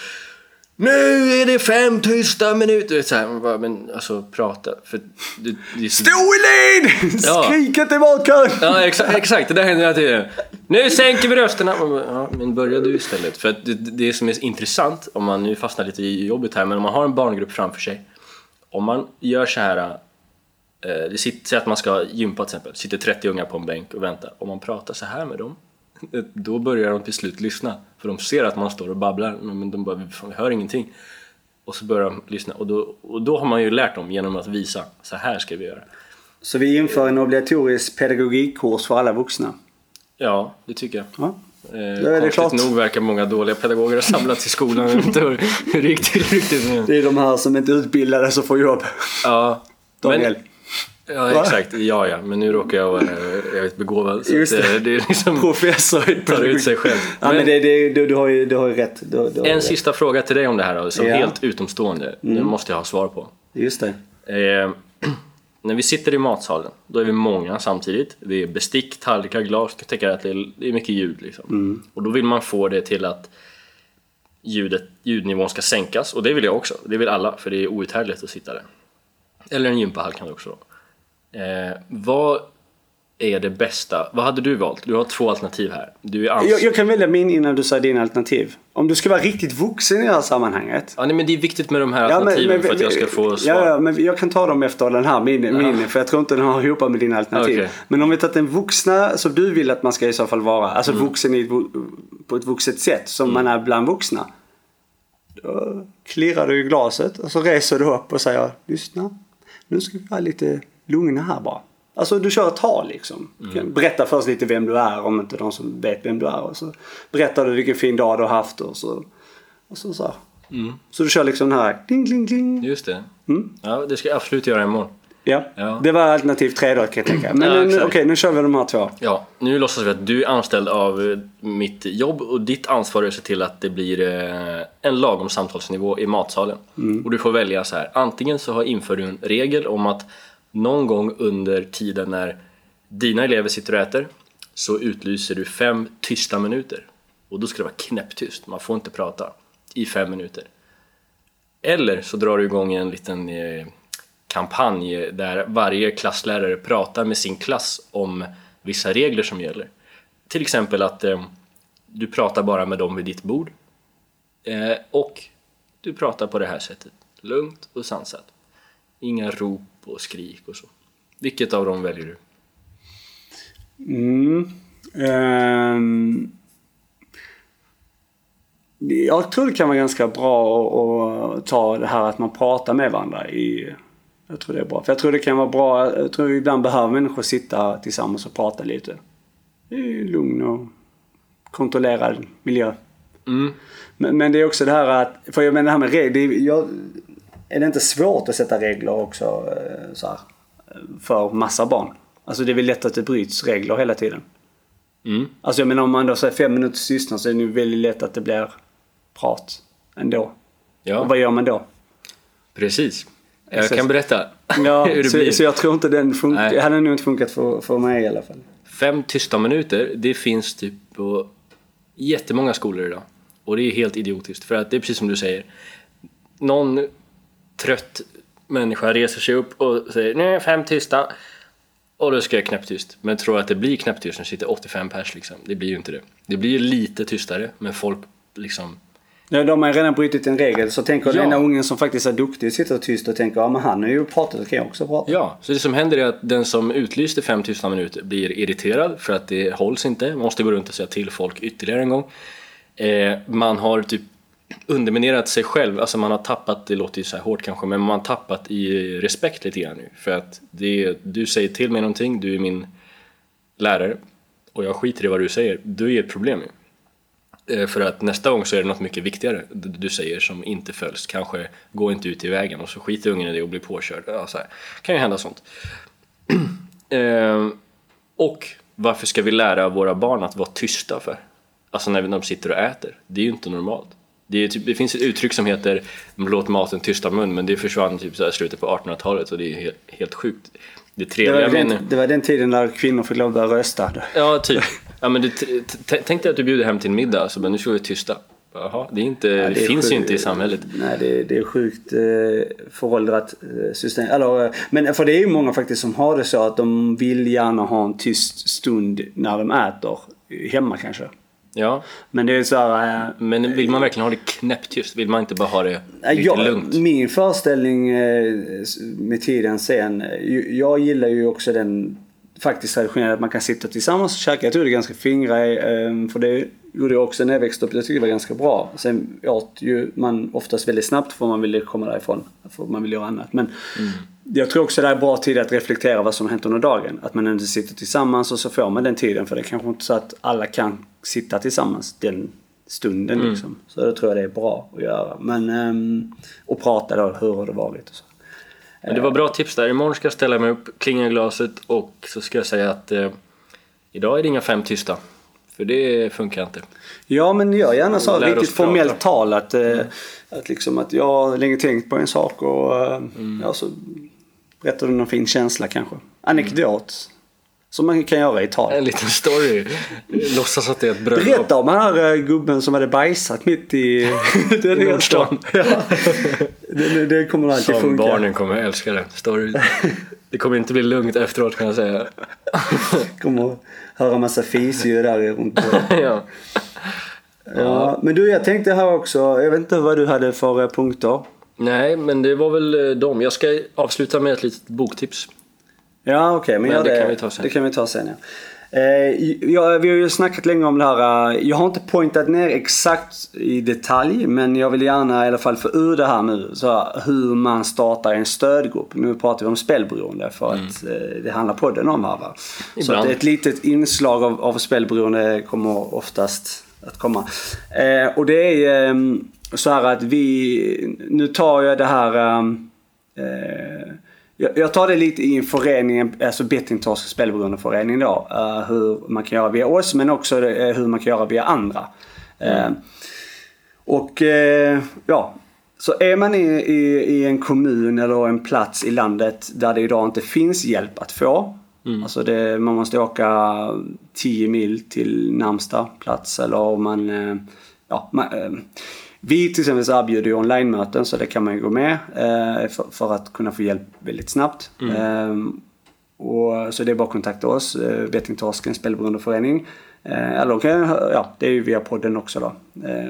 Nu är det fem tysta minuter! Så här, man bara, men alltså prata. För det, det så... Stå i led! Ja. Skrik inte i matkön! Ja exakt, exakt, det där händer hela tiden. Nu sänker vi rösterna! Bara, Ja, men börja du istället. För att det, det som är intressant, om man nu fastnar lite i jobbet här, men om man har en barngrupp framför sig. Om man gör så här, eh, det sitter, säg att man ska gympa till exempel, sitter 30 ungar på en bänk och väntar. Om man pratar så här med dem, då börjar de till slut lyssna. För de ser att man står och babblar, men de bara, "Fan, vi hör ingenting. Och så börjar de lyssna och då, och då har man ju lärt dem genom att visa, så här ska vi göra. Så vi inför en obligatorisk pedagogikkurs för alla vuxna. Ja, det tycker jag. Ja. Eh, är det klart. nog verkar många dåliga pedagoger ha samlats i skolan. Jag vet inte hur riktigt. Men, Det är de här som inte är utbildade som får jobb. ja, Daniel. Men, ja, exakt. Ja, ja. Men nu råkar jag vara eh, jag vet, begåvad. Så Just det. eh, det är liksom Professor i tar ut sig själv. Ja, men Men det, det, du, du, har ju, du har ju rätt. Du, du har en rätt. sista fråga till dig om det här då, som Ja. helt utomstående. Det måste jag ha svar på. Just det. Eh, när vi sitter i matsalen, då är vi många samtidigt. Det är bestick, tallrikar, glas. Jag tänker att det är, mycket ljud. Liksom. Och då vill man få det till att ljudet, ljudnivån ska sänkas. Och det vill jag också. Det vill alla, för det är outhärdligt att sitta där. Eller en gympahall kan det också vara. Eh, vad är det bästa? Vad hade du valt? Du har två alternativ här. Du är ans- Jag, jag kan välja min innan du säger dina alternativ. Om du ska vara riktigt vuxen i det här sammanhanget. Ja, nej, men det är viktigt med de här alternativen för att jag ska få svar. Ja, ja, men jag kan ta dem efter den här min, min för jag tror inte den har ihop med dina alternativ. Okej. Men om vi tar den vuxna som du vill att man ska i så fall vara, alltså Mm. vuxen i, ett på ett vuxet sätt som man är bland vuxna. Då klirrar du i glaset och så reser du upp och säger lyssna, nu ska vi vara lite lugna här bara. Alltså du kör ett tal liksom. Mm. Berätta först lite vem du är om inte de som vet vem du är. Och så berättar du vilken fin dag du har haft och så. Och så, så. Mm. så du kör liksom den här ding, ding, ding. Just det. Mm. Ja, det ska jag absolut göra imorgon. Ja. Ja. det var alternativ tre då kan jag tänka. Men Ja, nu- okej, nu kör vi de här två. Ja, nu låtsas vi att du är anställd av eh, mitt jobb och ditt ansvar är att se till att det blir eh, en lagom samtalsnivå i matsalen. Och du får välja så här. Antingen så har- inför du en regel om att någon gång under tiden när dina elever sitter och äter så utlyser du fem tysta minuter. Och då ska det vara knäpptyst, man får inte prata i fem minuter. Eller så drar du igång en liten eh, kampanj där varje klasslärare pratar med sin klass om vissa regler som gäller. Till exempel att eh, du pratar bara med dem vid ditt bord eh, och du pratar på det här sättet, lugnt och sansat. Inga rop och skrik och så. Vilket av dem väljer du? Mm. Jag tror det kan vara ganska bra att, att ta det här att man pratar med varandra i... Jag tror det är bra. För jag tror det kan vara bra. Jag tror ibland behöver människor sitta tillsammans och prata lite. I lugn och kontrollerad miljö. Mm. Men, men det är också det här att, för jag menar det här med regler. Är det inte svårt att sätta regler också eh, så här, för massa barn? Alltså det är väl lätt att det bryts regler hela tiden. Mm. Alltså jag menar om man då säger fem minuters tystnad så är det ju väldigt lätt att det blir prat ändå. Ja, Och vad gör man då? precis. Jag kan berätta Ja, hur det så, blir. så jag tror inte den funkar. Det hade nog inte funkat för, för mig i alla fall. Fem tysta minuter, det finns typ på jättemånga skolor idag. Och det är helt idiotiskt, för att det är precis som du säger. Någon trött människa reser sig upp och säger nej, fem tysta. Och då ska jag knäpptyst. Men tror att det blir knäpptyst när det sitter 85 pers liksom. Det blir ju inte det. Det blir ju lite tystare, men folk liksom... Ja, de har ju redan brutit en regel. Så tänker Ja. den ungen som faktiskt är duktig sitter tyst och tänker ja men han har ju pratat, då kan jag också prata. Ja, så det som händer är att den som utlyste fem tysta minuter blir irriterad för att det hålls inte. Man måste gå runt och säga till folk ytterligare en gång. Eh, man har typ underminerat sig själv, alltså man har tappat, det låter ju så här hårt kanske, men man har tappat i respekt lite grann nu. För att det du säger till mig någonting, du är min lärare och jag skiter i vad du säger, du är ett problem ju. Eh, för att nästa gång så är det något mycket viktigare du säger som inte följs. Kanske gå inte ut i vägen och så skiter ungen i det och blir påkörd. Ja, så här. kan ju hända sånt. Eh, och varför ska vi lära våra barn att vara tysta för? Alltså när de sitter och äter. Det är ju inte normalt. Det, typ, det finns ett uttryck som heter låt maten tysta mun men det försvann typ så här slutet på 1800-talet och det är helt, helt sjukt. Det Det trevliga var, med den, det var den tiden när kvinnor fick lov att rösta. Ja, typ. Ja, men du, tänk dig att du bjuder hem till middag, så men nu ska vi tysta. Jaha, det, är inte, det, det är finns ju sjukt. inte i samhället. Nej, det, det är sjukt eh, föråldrat eh, system. Eh, men för det är ju många faktiskt som har det så att de vill gärna ha en tyst stund när de äter. Hemma kanske. Ja, Men det är så här... Eh, men vill man verkligen ha det knäpptyst? Vill man inte bara ha det lite jag, lugnt? Min föreställning eh, med tiden sen. eh, Jag gillar ju också den faktiskt traditionella att man kan sitta tillsammans och käka. Jag tror det är ganska fin grej. eh, För det gjorde jag också när jag växte upp. Jag tyckte det var ganska bra. Sen åt ju man oftast väldigt snabbt för man ville komma därifrån. För man ville göra annat. Men jag tror också det är bra tid att reflektera vad som har hänt under dagen. Att man inte sitter tillsammans och så får man den tiden. För det är kanske inte så att alla kan sitta tillsammans den stunden liksom. Så då tror jag det är bra att göra. Men, ehm, och prata då, hur har det varit och så. Men det var bra tips där. Imorgon ska jag ställa mig upp, klinga glaset och så ska jag säga att eh, idag är det inga fem tysta. För det funkar inte. Ja men gör gärna så riktigt formellt tal att, eh, att liksom att jag har länge tänkt på en sak och eh, ja, så berättar du någon fin känsla kanske. Anekdot. Som man kan göra i tal. En liten story. Låtsas att det är ett bröllop. Berätta om den här eh, gubben som hade bajsat mitt i... den I Nordstan. Ja. det, det kommer alltid Som funka. barnen kommer att älska den story. Det kommer inte bli lugnt efteråt kan jag säga. Kommer höra massa fisljud där runt bordet. ja. Ja, men du jag tänkte här också, jag vet inte vad du hade för eh, punkter. Nej, men det var väl eh, dem. Jag ska avsluta med ett litet boktips. Ja okej, men, Men gör det det, kan vi ta sen. Det kan vi ta sen ja. Eh, ja, vi har ju snackat länge om det här. eh, Jag har inte pointat ner exakt i detalj men jag vill gärna i alla fall få ur det här nu. Så här, hur man startar en stödgrupp. Nu pratar vi om spelberoende för att eh, det handlar podden om här va. Så att ett litet inslag av, av spelberoende kommer oftast att komma. Och det är eh, så här att vi, nu tar jag det här eh, jag jag tar det lite i en förening, alltså Bettingtorsk spelberoendeförening då. eh, hur man kan göra via oss men också eh, hur man kan göra via andra. Eh, och eh, ja, så är man i, i, i en kommun eller en plats i landet där det idag inte finns hjälp att få. Alltså det, man måste åka 10 mil till närmsta plats eller om man, eh, ja, man, eh, vi till exempel erbjuder ju online-möten så det kan man ju gå med eh, för, för att kunna få hjälp väldigt snabbt. Eh, och, så det är bara att kontakta oss, eh, Bettingtorsken spelberoendeförening. Eh, eller de kan, ja, det är ju via podden också då.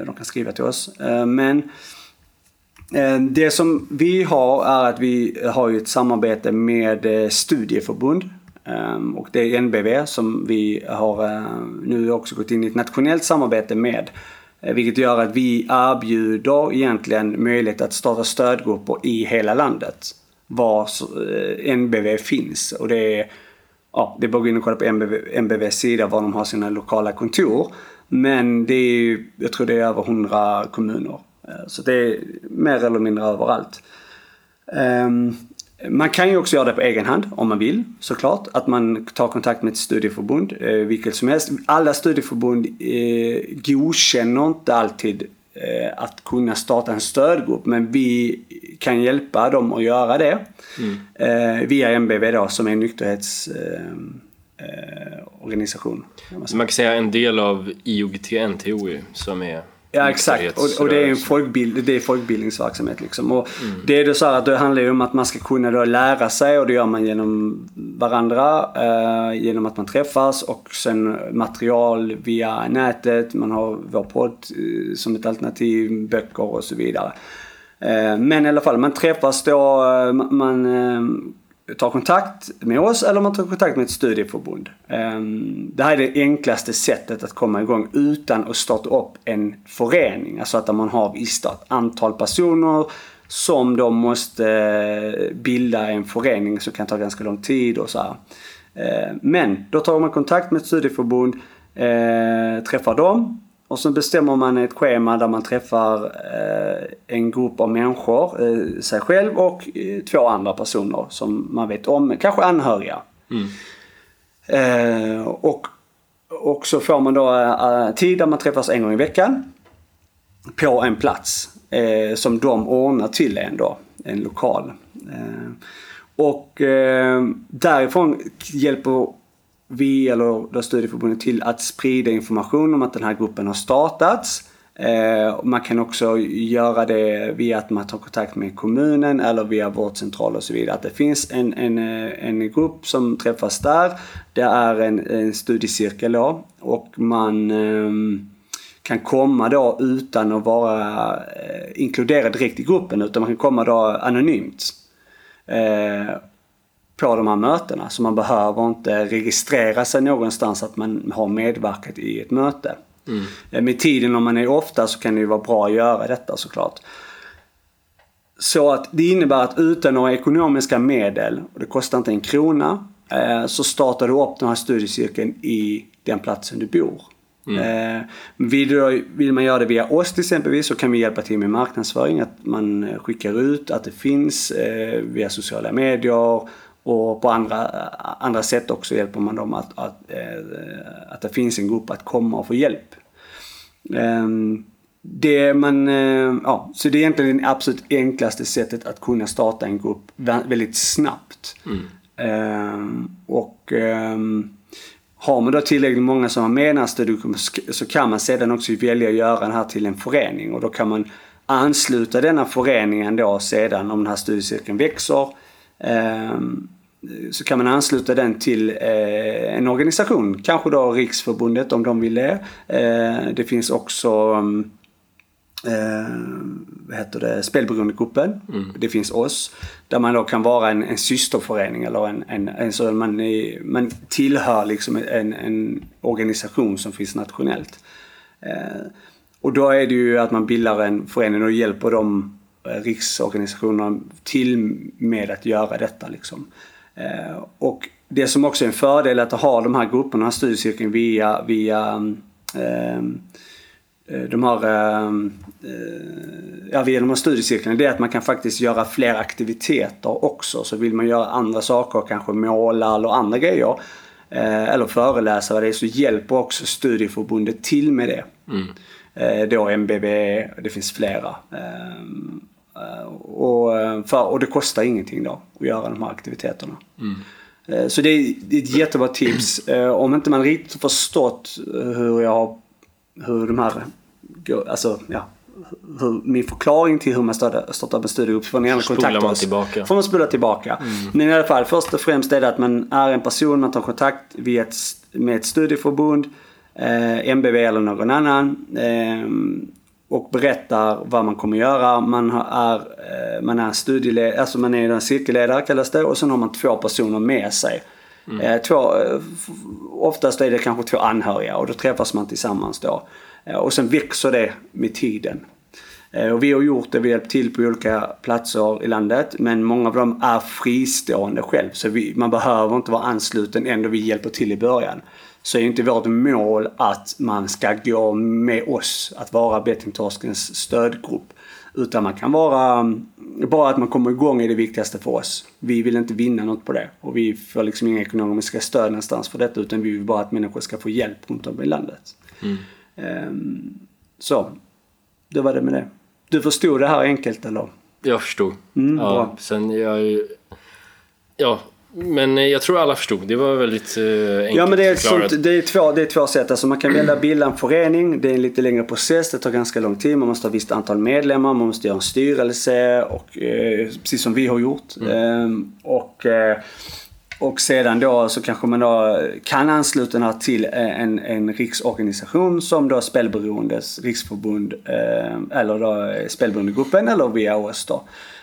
De kan skriva till oss. Men Det som vi har är att vi har ju ett samarbete med studieförbund. Ehm, Och det är NBV som vi har nu också gått in i ett nationellt samarbete med. Eh, vilket gör att vi erbjuder egentligen möjlighet att starta stödgrupper i hela landet. Var eh, NBV finns. Och det är, ja, det är bara att gå in och kolla på NBV, NBVs sida var de har sina lokala kontor. Men det är ju, jag tror det är över 100 kommuner. Eh, så det är mer eller mindre överallt. Ehm, man kan ju också göra det på egen hand om man vill såklart. Att man tar kontakt med ett studieförbund, eh, vilket som helst. Alla studieförbund eh, godkänner inte alltid eh, att kunna starta en stödgrupp men vi kan hjälpa dem att göra det. Eh, via MBV då som är en nykterhetsorganisation. Eh, kan man kan säga en del av IOGT-NTO som är Ja exakt och, och det är en folkbild, det är folkbildningsverksamhet liksom. Och Det är då så här att det handlar ju om att man ska kunna då lära sig och det gör man genom varandra. Eh, genom att man träffas och sen material via nätet. Man har vår podd eh, som ett alternativ, böcker och så vidare. Eh, men i alla fall, man träffas då, eh, man, man eh, tar kontakt med oss eller man tar kontakt med ett studieförbund. Ehm, det här är det enklaste sättet att komma igång utan att starta upp en förening. Alltså att man har visst ett antal personer som då måste eh, bilda en förening som kan ta ganska lång tid och så här. Ehm, men då tar man kontakt med ett studieförbund, eh, träffar dem och så bestämmer man ett schema där man träffar eh, en grupp av människor, eh, sig själv och eh, två andra personer som man vet om, kanske anhöriga. Eh, och, och så får man då tid där man träffas en gång i veckan på en plats som de ordnar till en då, en lokal. Och därifrån hjälper vi eller då studieförbundet till att sprida information om att den här gruppen har startats. Eh, man kan också göra det via att man tar kontakt med kommunen eller via vårdcentral och så vidare. Att det finns en, en, eh, en grupp som träffas där. Det är en, en studiecirkel då och man ehm, kan komma då utan att vara eh, inkluderad direkt i gruppen utan man kan komma då anonymt. På de här mötena. Så man behöver inte registrera sig någonstans att man har medverkat i ett möte. Eh, Med tiden om man är ofta så kan det ju vara bra att göra detta såklart. Så att det innebär att utan några ekonomiska medel, och det kostar inte en krona, eh, så startar du upp den här studiecirkeln i den platsen du bor. Eh, vill, du, vill man göra det via oss till exempelvis så kan vi hjälpa till med marknadsföring. Att man skickar ut att det finns via sociala medier och på andra, andra sätt också hjälper man dem att, att, eh, att det finns en grupp att komma och få hjälp. Ehm, det man, eh, ja, så det är egentligen det absolut enklaste sättet att kunna starta en grupp vä- väldigt snabbt. Ehm, och ehm, har man då tillräckligt många som har sk- så kan man sedan också välja att göra den här till en förening och då kan man ansluta denna föreningen då sedan om den här studiecirkeln växer så kan man ansluta den till eh, en organisation, kanske då Riksförbundet om de vill det. Eh, det finns också mm, eh, vad heter det, Spelberoendegruppen. Det finns oss. Där man då kan vara en, en systerförening eller en, en, en så man, är, man tillhör liksom en, en organisation som finns nationellt. Eh, och då är det ju att man bildar en förening och hjälper de eh, riksorganisationerna till med att göra detta. Liksom. Eh, och det som också är en fördel är att ha de här grupperna, den här studiecirkeln via, via ehm, eh, de här, ehm, eh, ja, via de här studiecirklarna, det är att man kan faktiskt göra fler aktiviteter också. Så vill man göra andra saker, kanske måla eller andra grejer, eh, eller föreläsa vad det är, så hjälper också studieförbundet till med det. Eh, då MBB, det finns flera. Eh, och, eh, för, och det kostar ingenting då att göra de här aktiviteterna. Eh, Så det är, ett jättebra tips. Om inte man riktigt förstått hur jag hur de här, alltså ja, hur, min förklaring till hur man startar, startar en studiegrupp får ni gärna kontakta man oss. tillbaka. Får man spola tillbaka. Men i alla fall, först och främst är det att man är en person, man tar kontakt via ett, med ett studieförbund, eh, MBV eller någon annan. Eh, och berättar vad man kommer göra. Man är, eh, man är studieledare, alltså man är en cirkelledare kallas det och sen har man två personer med sig. Mm. Två, oftast är det kanske två anhöriga och då träffas man tillsammans då. Och sen växer det med tiden. Och vi har gjort det, vi har hjälpt till på olika platser i landet men många av dem är fristående själv så vi, man behöver inte vara ansluten ändå vi hjälper till i början så är inte vårt mål att man ska gå med oss, att vara bettingtorskens stödgrupp. Utan man kan vara, bara att man kommer igång är det viktigaste för oss. Vi vill inte vinna något på det och vi får liksom inga ekonomiska stöd någonstans för detta utan vi vill bara att människor ska få hjälp runt om i landet. Mm. Um, så, det var det med det. Du förstod det här enkelt eller? Jag förstod. Mm, ja, bra. Sen jag... Ja, men eh, jag tror alla förstod. Det var väldigt eh, enkelt Ja men det är, sånt, det, är två, det är två sätt. Alltså man kan välja bilda en förening. Det är en lite längre process. Det tar ganska lång tid. Man måste ha ett visst antal medlemmar. Man måste göra en styrelse. Och, eh, precis som vi har gjort. Mm. Ehm, och, eh, och sedan då så kanske man då kan ansluta till en, en riksorganisation som då Spelberoendes riksförbund. Eh, eller då Spelberoendegruppen eller via oss då.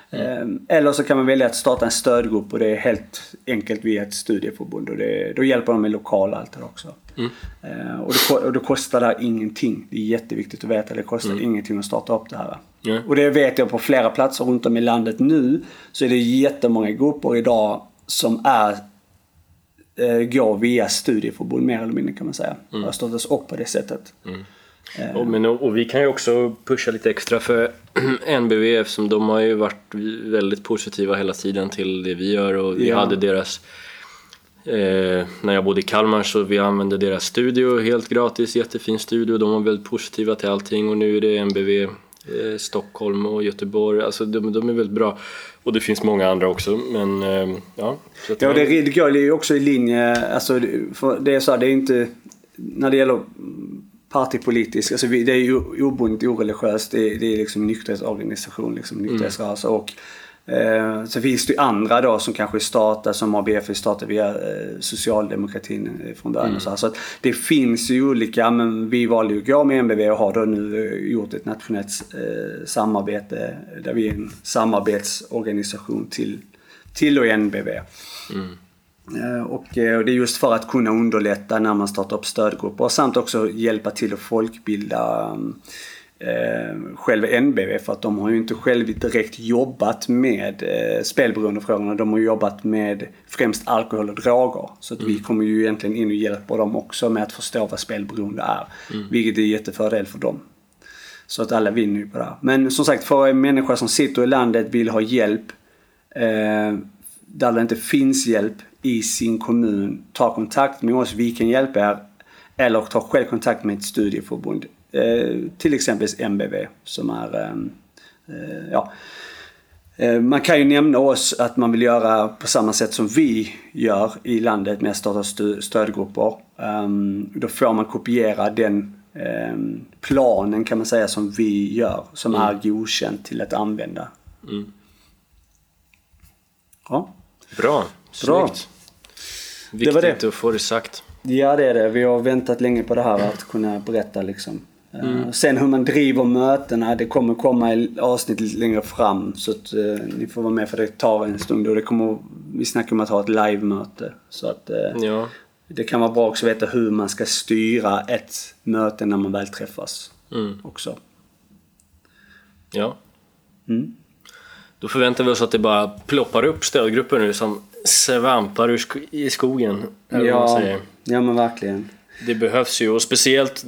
Mm. Eller så kan man välja att starta en stödgrupp och det är helt enkelt via ett studieförbund. Och det, då hjälper de med lokal allt det också. Mm. Ehm, och, då, och då kostar det ingenting. Det är jätteviktigt att veta. Det kostar mm. ingenting att starta upp det här. Mm. Och det vet jag på flera platser runt om i landet nu. Så är det jättemånga grupper idag som är eh, går via studieförbund mer eller mindre kan man säga. Mm. Har startats upp på det sättet. Mm. Och, men, och, vi kan ju också pusha lite extra för NBV eftersom de har ju varit väldigt positiva hela tiden till det vi gör och vi ja. hade deras eh, när jag bodde i Kalmar så vi använde deras studio helt gratis, jättefin studio. De var väldigt positiva till allting och nu är det NBV eh, Stockholm och Göteborg, alltså de, de, är väldigt bra. Och det finns många andra också men eh, ja. Så ja det, det går ju också i linje, alltså det är så här, det är inte när det gäller partipolitisk, alltså det är ju obundet, oreligiöst, det är, det är liksom nykterhetsorganisation, liksom nykterhetsrörelse. Mm. Och eh, så finns det ju andra då som kanske startar, som ABF startar via eh, socialdemokratin från början. Mm. så, här. så att det finns ju olika, men vi valde ju att gå med MBV och har då nu eh, gjort ett nationellt eh, samarbete där vi är en samarbetsorganisation till, till och NBV. Mm. Eh, och, eh, det är just för att kunna underlätta när man startar upp stödgrupper och samt också hjälpa till att folkbilda eh, själva NBV för att de har ju inte själva direkt jobbat med eh, spelberoendefrågorna. De har jobbat med främst alkohol och droger. Så att mm. vi kommer ju egentligen in och hjälper dem också med att förstå vad spelberoende är. Mm. Vilket är jättefördel för dem. Så att alla vinner ju på det här. Men som sagt, för en människa som sitter i landet vill ha hjälp eh, där det inte finns hjälp i sin kommun ta kontakt med oss, vi kan hjälpa er. Eller ta själv kontakt med ett studieförbund. Eh, till exempel MBV som är, ehm, eh, ja. Eh, man kan ju nämna oss att man vill göra på samma sätt som vi gör i landet med att starta stödgrupper. Um, då får man kopiera den um, planen kan man säga som vi gör, som mm. är godkänd till att använda. Mm. Ja. Bra, Bra. snyggt. Viktigt det var det. att få det sagt. Ja det är det. Vi har väntat länge på det här att kunna berätta liksom. Eh, mm. Sen hur man driver mötena, det kommer komma i avsnitt lite längre fram. Så att uh, ni får vara med för det tar en stund och det kommer, vi snackar om att ha ett live-möte. Så att uh, ja. det kan vara bra också att veta hur man ska styra ett möte när man väl träffas. Mm. Också. Ja. Mm. Då förväntar vi oss att det bara ploppar upp stödgrupper nu som svampar ur sk i skogen. Ja, ja men verkligen. Det behövs ju och speciellt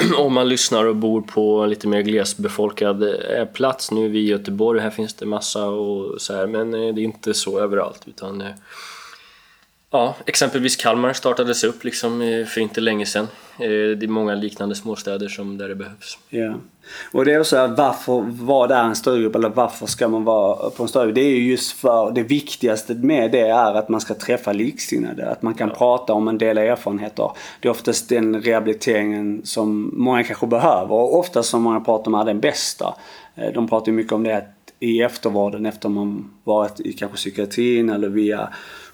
om man lyssnar och bor på lite mer glesbefolkad eh, plats. Nu är vi i Göteborg, här finns det massa och så här, men eh, det är inte så överallt utan eh, Ja, exempelvis Kalmar startades upp liksom för inte länge sedan. Det är många liknande småstäder som där det behövs. Ja. Och det är också varför, vad är en stödgrupp eller varför ska man vara på en stödgrupp? Det är ju just för det viktigaste med det är att man ska träffa liksinnade. Att man kan ja. prata om en del erfarenheter. Det är oftast den rehabiliteringen som många kanske behöver och oftast som många pratar om är den bästa. Eh, de pratar ju mycket om det i eftervården efter man varit i kanske psykiatrin eller via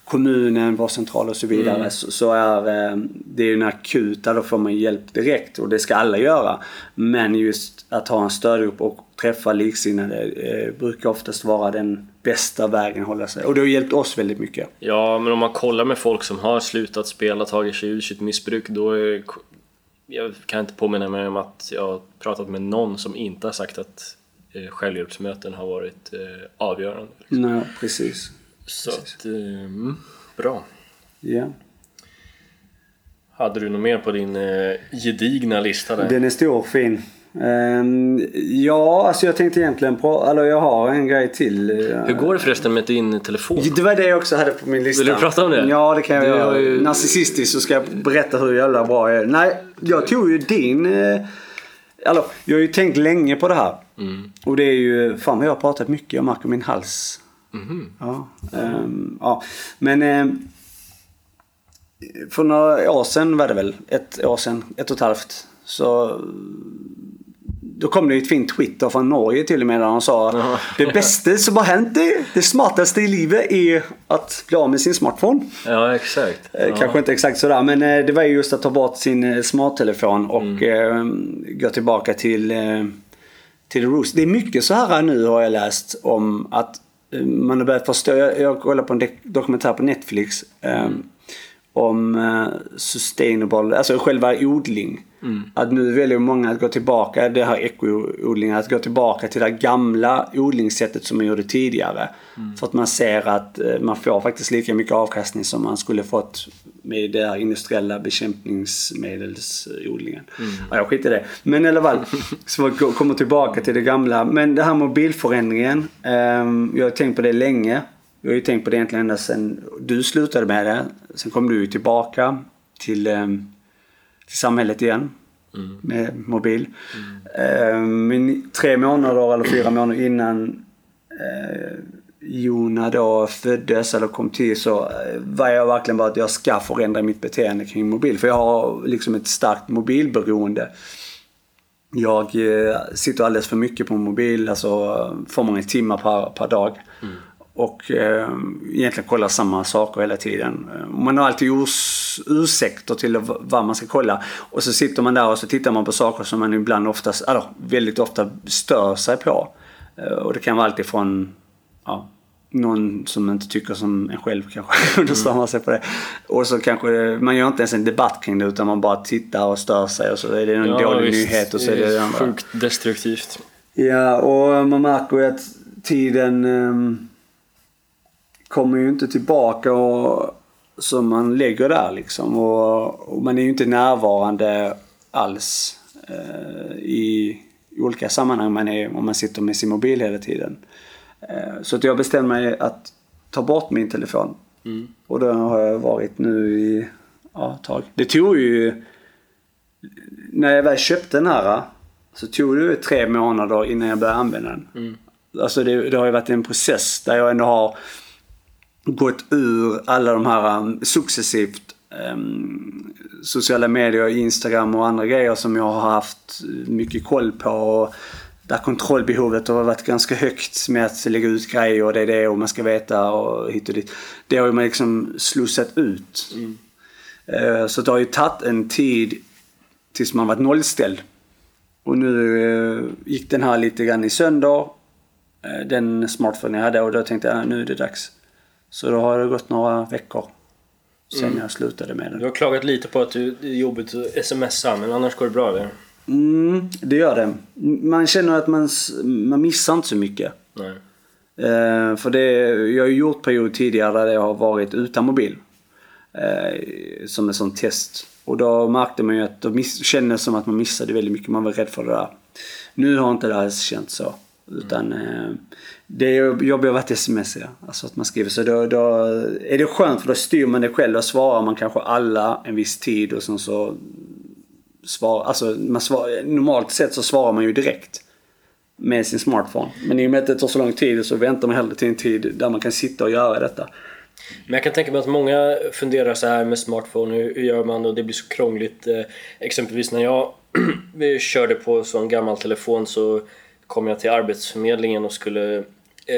kommunen, vårdcentral och så vidare Mm. så, så är eh, det är ju en akuta, då får man hjälp direkt och det ska alla göra. Men just att ha en stödgrupp och träffa liksinnade eh, brukar oftast vara den bästa vägen att hålla sig. Och det har hjälpt oss väldigt mycket. Ja, men om man kollar med folk som har slutat spela, tagit sig ur sitt missbruk, då är... Jag kan inte påminna mig om att jag har pratat med någon som inte har sagt att eh, självhjälpsmöten har varit eh, avgörande. Nej, precis. Så att, eh, mm, bra. Ja. Hade du något mer på din eh, gedigna lista där? Den är stor och fin. Ehm, ja, alltså jag tänkte egentligen på, eller jag har en grej till. eh, Hur går det förresten med din telefon? Det var det jag också hade på min lista. Vill du prata om det? Ja, det kan jag göra. ju- Narcissistiskt så ska jag berätta hur jävla bra jag är. Nej, jag tog ju din... Eller, jag har ju tänkt länge på det här. Mm. Och det är ju... Fan vad jag har pratat mycket. Jag märker min hals. Mhm. Ja, ehm, ja. Men... ehm, för några år sedan var det väl. Ett år sedan. Ett och ett halvt. Så... Då kom det ju ett fint Twitter från Norge till och med där han sa Jaha. Det bästa som har hänt det, det smartaste i livet är att bli av med sin smartphone. Ja, exakt. Eh, Ja. Kanske inte exakt sådär men eh, det var ju just att ta bort sin smarttelefon och eh, gå tillbaka till, till roots. Det är mycket så här nu har jag läst om att Eh, man har börjat förstå. Jag, jag kollade på en dokumentär på Netflix Um, om eh, sustainable, alltså själva odling. Att nu väljer många att gå tillbaka, det här ekoodlingen, att gå tillbaka till det gamla odlingssättet som man gjorde tidigare. För att man ser att eh, man får faktiskt lika mycket avkastning som man skulle fått med det här industriella bekämpningsmedelsodlingen. Ja, jag skiter i det. Men i alla fall, så vi kommer tillbaka till det gamla. Men det här mobilförändringen, ehm, jag har tänkt på det länge. Jag har ju tänkt på det egentligen ända sedan du slutade med det. Sen kom du ju tillbaka till, ehm, till samhället igen med mobil. Ehm, Men tre månader eller fyra månader innan eh, Jona då föddes eller kom till så eh, var jag verkligen bara att jag ska förändra mitt beteende kring mobil. För jag har liksom ett starkt mobilberoende. Jag eh, sitter alldeles för mycket på mobil, alltså för många timmar per, per dag. Och eh, egentligen kollar samma saker hela tiden. Man har alltid urs, ursäkter till vad man ska kolla. Och så sitter man där och så tittar man på saker som man ibland oftast, eller väldigt ofta stör sig på. Eh, och det kan vara alltid från ja, någon som inte tycker som en själv kanske. Då stör man sig på det. Och så kanske man gör inte ens en debatt kring det utan man bara tittar och stör sig och så är det en dålig visst. nyhet och så är det det. Sjukt destruktivt. Ja, och man märker ju att tiden ehm, kommer ju inte tillbaka och, som man lägger där liksom. Och, och man är ju inte närvarande alls eh, i olika sammanhang man är om man sitter med sin mobil hela tiden. Eh, så att jag bestämde mig att ta bort min telefon. Och då har jag varit nu i ja, ett tag. Det tog ju när jag väl köpte den här så tog det tre månader innan jag började använda den. Alltså det, det har ju varit en process där jag ändå har gått ur alla de här um, successivt um, sociala medier, Instagram och andra grejer som jag har haft mycket koll på. Och där kontrollbehovet har varit ganska högt med att lägga ut grejer och det är det och man ska veta och hit och dit. Det har man liksom slussat ut. Eh, Så det har ju tagit en tid tills man varit nollställd. Och nu eh, gick den här lite grann i sönder. eh, Den smartphone jag hade och då tänkte jag nu är det dags. Så då har det gått några veckor sen jag slutade med den. Du har klagat lite på att du, det är jobbigt att smsa, men annars går det bra eller? Mm, det gör det. Man känner att man, man missar inte så mycket. Nej. Eh, för det, jag har ju gjort period tidigare där jag har varit utan mobil. Eh, som ett sånt test. Och då märkte man ju att det kändes som att man missade väldigt mycket. Man var rädd för det där. Nu har inte det alls känts så. Utan eh, det jobbiga har varit sms ja. Alltså att man skriver så då, då är det skönt för då styr man det själv. Då svarar man kanske alla en viss tid och sen så svar, alltså man svar, normalt sett så svarar man ju direkt med sin smartphone. Men i och med att det tar så lång tid så väntar man hellre till en tid där man kan sitta och göra detta. Men jag kan tänka mig att många funderar så här med smartphone, hur, hur gör man och det blir så krångligt. Eh, exempelvis när jag körde på en sån gammal telefon så kom jag till Arbetsförmedlingen och skulle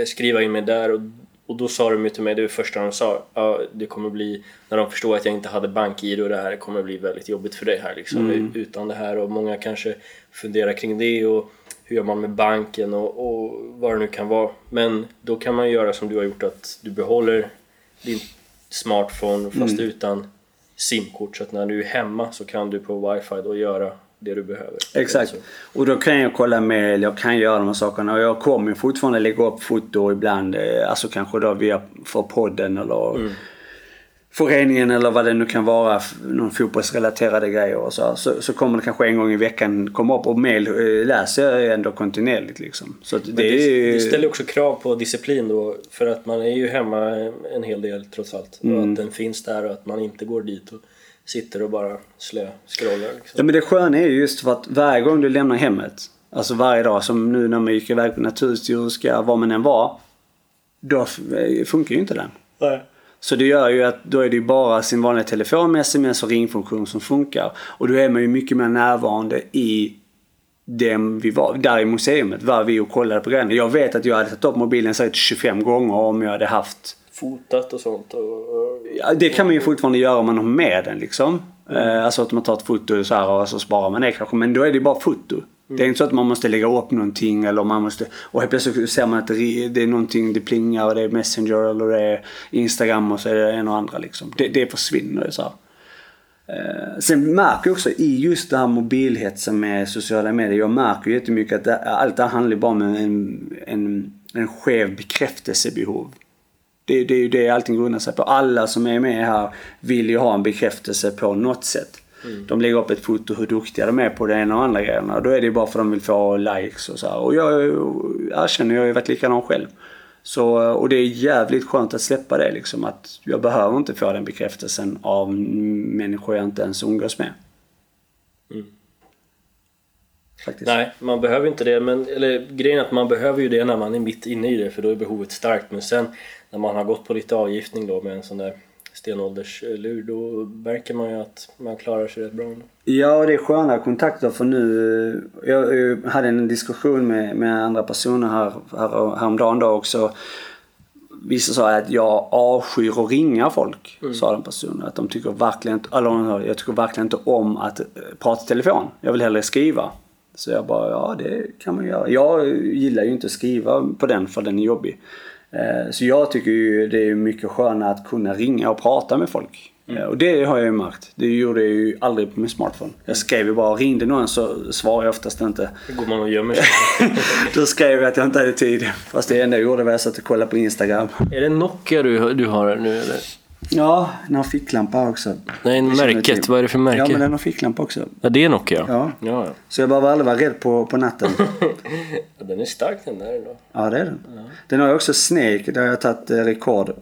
skriva in mig där och och då sa de ju till mig, det var första de sa, ja, det kommer bli, när de förstår att jag inte hade bank-id och det här kommer bli väldigt jobbigt för dig här liksom, utan det här. Och många kanske funderar kring det och hur gör man med banken och, och vad det nu kan vara. Men då kan man göra som du har gjort, att du behåller din smartphone fast utan simkort. Så att när du är hemma så kan du på wifi då göra det du behöver. Exakt. Och då kan jag kolla mail, jag kan göra de här sakerna. Och jag kommer fortfarande lägga upp foto ibland. eh, Alltså kanske då via för podden eller föreningen eller vad det nu kan vara. Någon fotbollsrelaterade grejer och så. Så, så kommer det kanske en gång i veckan komma upp. Och mail eh, läser jag ändå kontinuerligt liksom. Så det, det, är det ställer också krav på disciplin då för att man är ju hemma en hel del trots allt. Och Mm. att den finns där och att man inte går dit och sitter och bara slö scrollar. Ja Liksom. men det sköna är ju just för att varje gång du lämnar hemmet, alltså varje dag som nu när man gick iväg på Naturhistoriska, var man än var, då eh, funkar ju inte den. Så det gör ju att då är det ju bara sin vanliga telefon med sms och ringfunktion som funkar. Och då är man ju mycket mer närvarande i dem vi var, där i museet var vi och kollade på grejerna. Jag vet att jag hade tagit upp mobilen säkert 25 gånger om jag hade haft Fotat och sånt. Och, och, Ja, det kan man ju fortfarande göra om man har med den liksom. Eh, alltså att man tar ett foto så här och så sparar man det kanske. Men då är det ju bara foto. Det är inte så att man måste lägga upp någonting eller man måste... Och helt plötsligt ser man att det är någonting, det plingar och det är Messenger eller det är Instagram och så är det en och andra liksom. Det, det försvinner ju så här. Eh, Sen märker jag också i just det här mobilhetsen med sociala medier. Jag märker ju jättemycket att det, allt det här handlar ju bara om en, en, en skev bekräftelsebehov. Det, det är ju det allting grundar sig på. Alla som är med här vill ju ha en bekräftelse på något sätt. De lägger upp ett foto hur duktiga de är på det ena och andra grejerna. Då är det ju bara för att de vill få likes och så här. Och jag erkänner, jag har ju varit likadan själv. Så, och det är jävligt skönt att släppa det liksom. Att jag behöver inte få den bekräftelsen av människor jag inte ens umgås med. Faktiskt. Nej, man behöver inte det. Men, eller grejen är att man behöver ju det när man är mitt inne i det för då är behovet starkt. Men sen när man har gått på lite avgiftning då med en sån där stenålderslur då märker man ju att man klarar sig rätt bra. Ja, det är sköna kontakter för nu. Jag, hade en diskussion med, med andra personer här, här, häromdagen då också. Vissa sa att jag avskyr att ringa folk, sa den personen. Att de tycker verkligen inte, eller jag tycker verkligen inte om att eh, prata i telefon. Jag vill hellre skriva. Så jag bara, ja det kan man göra. Jag gillar ju inte att skriva på den för den är jobbig. Eh, Så jag tycker ju det är mycket skönare att kunna ringa och prata med folk. Eh, Och det har jag ju märkt. Det gjorde jag ju aldrig på min smartphone. Jag skrev ju bara, ringde någon så svarade jag oftast inte. Då går man och gömmer sig. Då skrev jag att jag inte hade tid. Fast det enda jag gjorde var att jag satt och kollade på Instagram. är det Nokia du, du har nu eller? Ja, den har ficklampa också. Nej, jag märket. Vad är det för märke? Ja, men den har ficklampa också. Ja, det är Nokia? Ja. ja, ja. Så jag behöver aldrig vara rädd på, på natten. Ja, Den är stark den där då. Ja, det är den. Den har ju också Snake, där har jag tagit eh, rekord.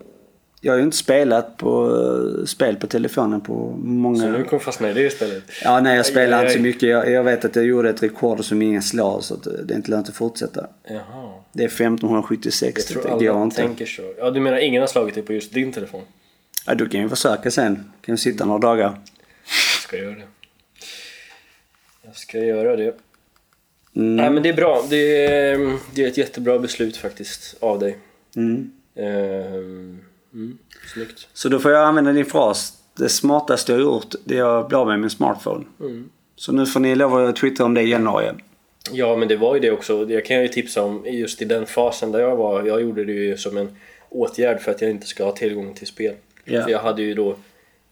Jag har ju inte spelat på eh, spel på telefonen på många... Så nu kommer fastna i det istället. Ja, nej jag spelar inte så mycket. Jag, jag vet att jag gjorde ett rekord som ingen slår så att det är inte lönt att fortsätta. Jaha. Det är 1576, Jag tror alla inte. tänker så. Ja, du menar ingen har slagit det på just din telefon? Ja, du kan ju försöka sen. Kan ju sitta några dagar. Jag ska göra det. Jag ska göra det. Mm. Nej men det är bra. Det är, det är ett jättebra beslut faktiskt av dig. Mm. Ehm, mm, snyggt. Så då får jag använda din fras. Det smartaste jag gjort, det är att bli av med min smartphone. Mm. Så nu får ni lov att twittra om det i januari. Ja men det var ju det också. Jag kan ju tipsa om just i den fasen där jag var. Jag gjorde det ju som en åtgärd för att jag inte ska ha tillgång till spel. Ja. För jag hade ju då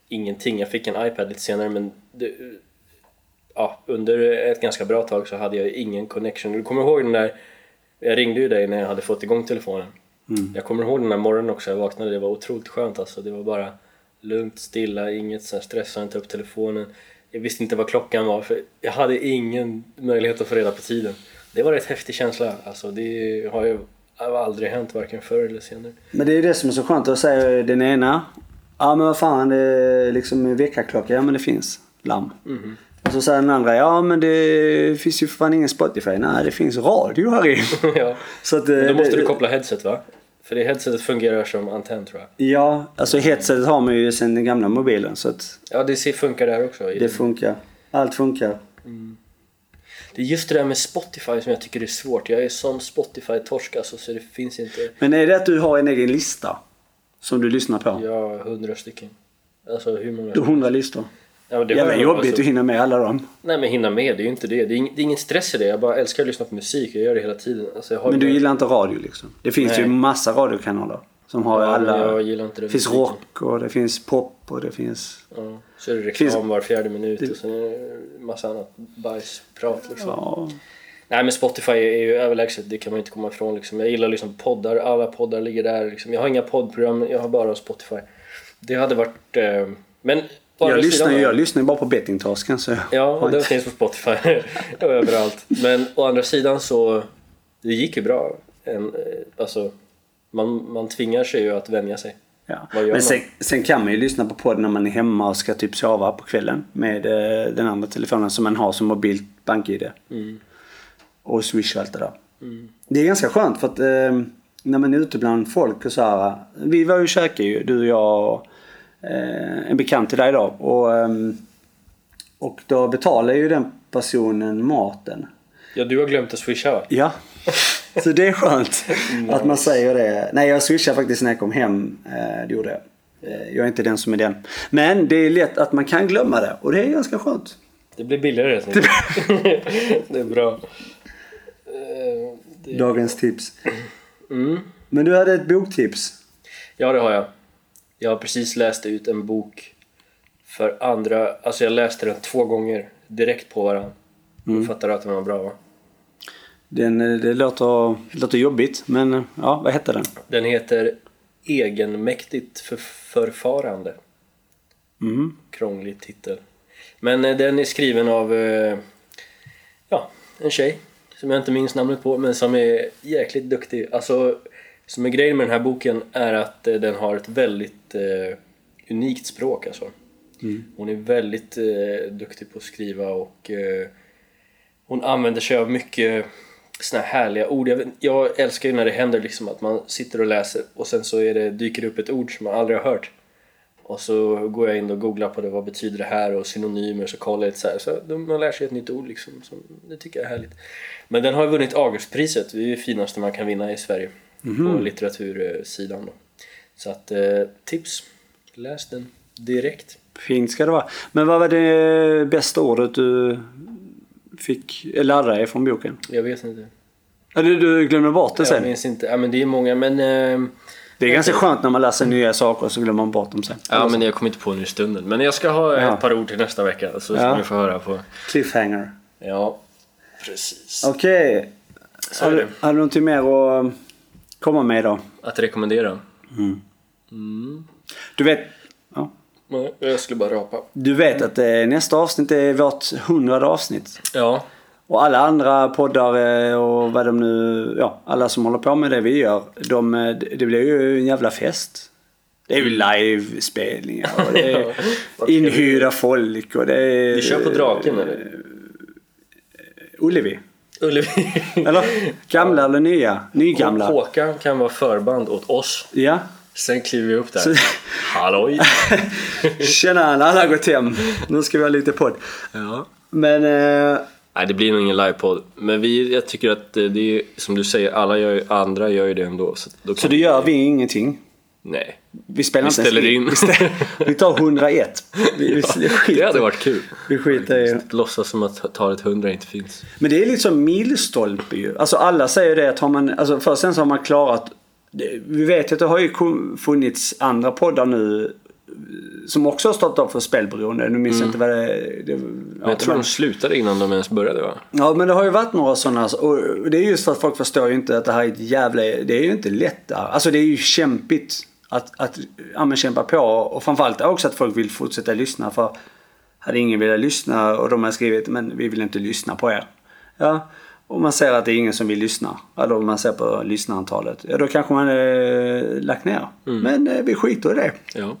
ingenting. Jag fick en iPad lite senare men det, ja, under ett ganska bra tag så hade jag ingen connection. Du kommer ihåg den där jag ringde ju dig när jag hade fått igång telefonen. Jag kommer ihåg den där morgonen också, jag vaknade, det var otroligt skönt alltså. Det var bara lugnt, stilla, inget så här stress, jag inte upp telefonen. Jag visste inte vad klockan var för jag hade ingen möjlighet att få reda på tiden. Det var en rätt häftig känsla, alltså det har ju har aldrig hänt varken förr eller senare. Men det är ju det som är så skönt att säga den ena. Ja men vad fan det är liksom en väckarklocka. Ja men det finns larm. Mhm. Och så säger den andra. Ja men det finns ju för fan ingen Spotify. Nej det finns radio här i. ja. Så att, Men eh, då måste det- du koppla headset va? För det headsetet fungerar som antenn tror jag. Ja, alltså headsetet har man ju sen den gamla mobilen så att Ja det funkar där också. det den. funkar. Allt funkar. Det är just det där med Spotify som jag tycker är svårt. Jag är sån Spotify-torsk alltså, så det finns inte... Men är det att du har en egen lista? Som du lyssnar på? Har hundra stycken. Alltså hur många? Du har hundra listor. Ja, men det Jävla jobbigt alltså. att hinna med alla dem. Nej men hinna med, det är ju inte det. Det är, ing, det är ingen stress i det. Jag bara älskar att lyssna på musik. Jag gör det hela tiden. Alltså, jag har Men du bara- gillar inte radio liksom? Det finns Nej. ju massa radiokanaler. Som har Ja, alla... jag gillar inte Det finns rock och det finns pop och det finns... Ja, så är det reklam Finns- var fjärde minut och sen är det massa annat bajsprat liksom. Ja. Nej men Spotify är ju överlägset, det kan man inte komma ifrån liksom. Jag gillar liksom poddar, alla poddar ligger där liksom. Jag har inga poddprogram, jag har bara Spotify. Det hade varit... Eh, men... Jag lyssnar, sidan jag lyssnar ju bara på bettingtorsken så Ja, och den finns på Spotify överallt. Men å andra sidan så, det gick ju bra. En, eh, alltså, man, man tvingar sig ju att vänja sig. Ja. Men sen, sen kan man ju lyssna på podden när man är hemma och ska typ sova på kvällen med eh, den andra telefonen som man har som mobilt bank-id. Mm. Och swish och allt det där. Det är ganska skönt för att eh, när man är ute bland folk och så här. Vi var ju och käkade ju, du och jag och eh, en bekant till dig då. Och, ehm, och då betalar ju den personen maten. Ja, du har glömt att swisha va? Ja. Så det är skönt att man säger det. Nej, jag swishade faktiskt när jag kom hem. Eh, Det gjorde jag. Eh, Jag är inte den som är den. Men det är lätt att man kan glömma det och det är ganska skönt. Det blir billigare enkelt. det är bra. Eh, Dagens tips. Mm. Men du hade ett boktips. Ja, det har jag. Jag har precis läst ut en bok för andra, alltså jag läste den två gånger direkt på varandra. Mm. Du fattar att den var bra va? Den, eh, det låter, det låter jobbigt men eh, ja, vad hette den? Den heter Egenmäktigt för förfarande. Mm. Krånglig titel. Men eh, den är skriven av ja, en tjej som jag inte minns namnet på men som är jäkligt duktig. Alltså, som är grejen med den här boken är att den har ett väldigt eh, unikt språk alltså. Hon är väldigt eh, duktig på att skriva och eh, hon använder sig av mycket såna här härliga ord. Jag, vet, jag älskar ju när det händer liksom att man sitter och läser och sen så är det, dyker det upp ett ord som man aldrig har hört. Och så går jag in och googlar på det, vad betyder det här och synonymer så kollar jag lite så här. Så då man lär sig ett nytt ord liksom. Så det tycker jag är härligt. Men den har vunnit Augustpriset, det är det finaste man kan vinna i Sverige. På litteratursidan då. Så att eh, tips, läs den direkt. Fint ska det vara. Men vad var det bästa ordet du fick lära dig från boken? Jag vet inte. Eller du glömde bort det Jag sen? minns inte. Ja men det är många men... Eh, Det är ganska skönt när man läser nya saker och så glömmer man bort dem sen. ja men jag kommer inte på nu i stunden. Men jag ska ha Ja. ett par ord till nästa vecka så ska Ja. ni få höra på. Cliffhanger. Ja, precis. Okej. Så Har, är det. har du någonting mer att komma med då? Att rekommendera. Du vet. Nej, Jag skulle bara rapa. du vet att eh, nästa avsnitt är vårt hundrade avsnitt. Ja, Och alla andra poddar eh, och vad de nu, ja, alla som håller på med det vi gör, de, eh, det blir ju en jävla fest. Det är ju livespelningar och det Ja, är kul. inhyrda folk och det är... vi kör på Draken eller? Ullevi. Ullevi. Eller? Gamla eller nya? Nygamla. Håkan kan vara förband åt oss. Ja. Sen kliver vi upp där. Så- Halloj! Tjena, alla har gått hem. Nu ska vi ha lite podd. Ja. Men... Eh, Nej, det blir nog ingen livepodd. Men vi, jag tycker att eh, det är som du säger, alla gör, andra gör ju det ändå. Så, då så då gör vi ingenting. Nej. Vi spelar Vi inte ställer in. Vi, ställer, vi tar 101. Vi, vi, vi Det skiter, hade varit kul. vi skiter i... Låtsas som att talet 100 inte finns. Men det är liksom milstolpe ju. Alltså alla säger det att har man, alltså först sen så har man klarat det- vi vet att det har ju funnits andra poddar nu som också har startat upp för spelberoende. Nu minns jag inte vad det... det ja, Men jag tror var- de slutade innan de ens började va? Ja men det har ju varit några sådana och det är just för att folk förstår ju inte att det här är ett jävla, det är ju inte lätt. Alltså det är ju kämpigt att, att ja, men kämpa på och framförallt också att folk vill fortsätta lyssna för hade ingen velat lyssna och de har skrivit men vi vill inte lyssna på er. Ja, och man ser att det är ingen som vill lyssna. Eller om man ser på lyssnarantalet. Ja då kanske man eh, lagt ner. Men eh, vi skiter i det. Ja.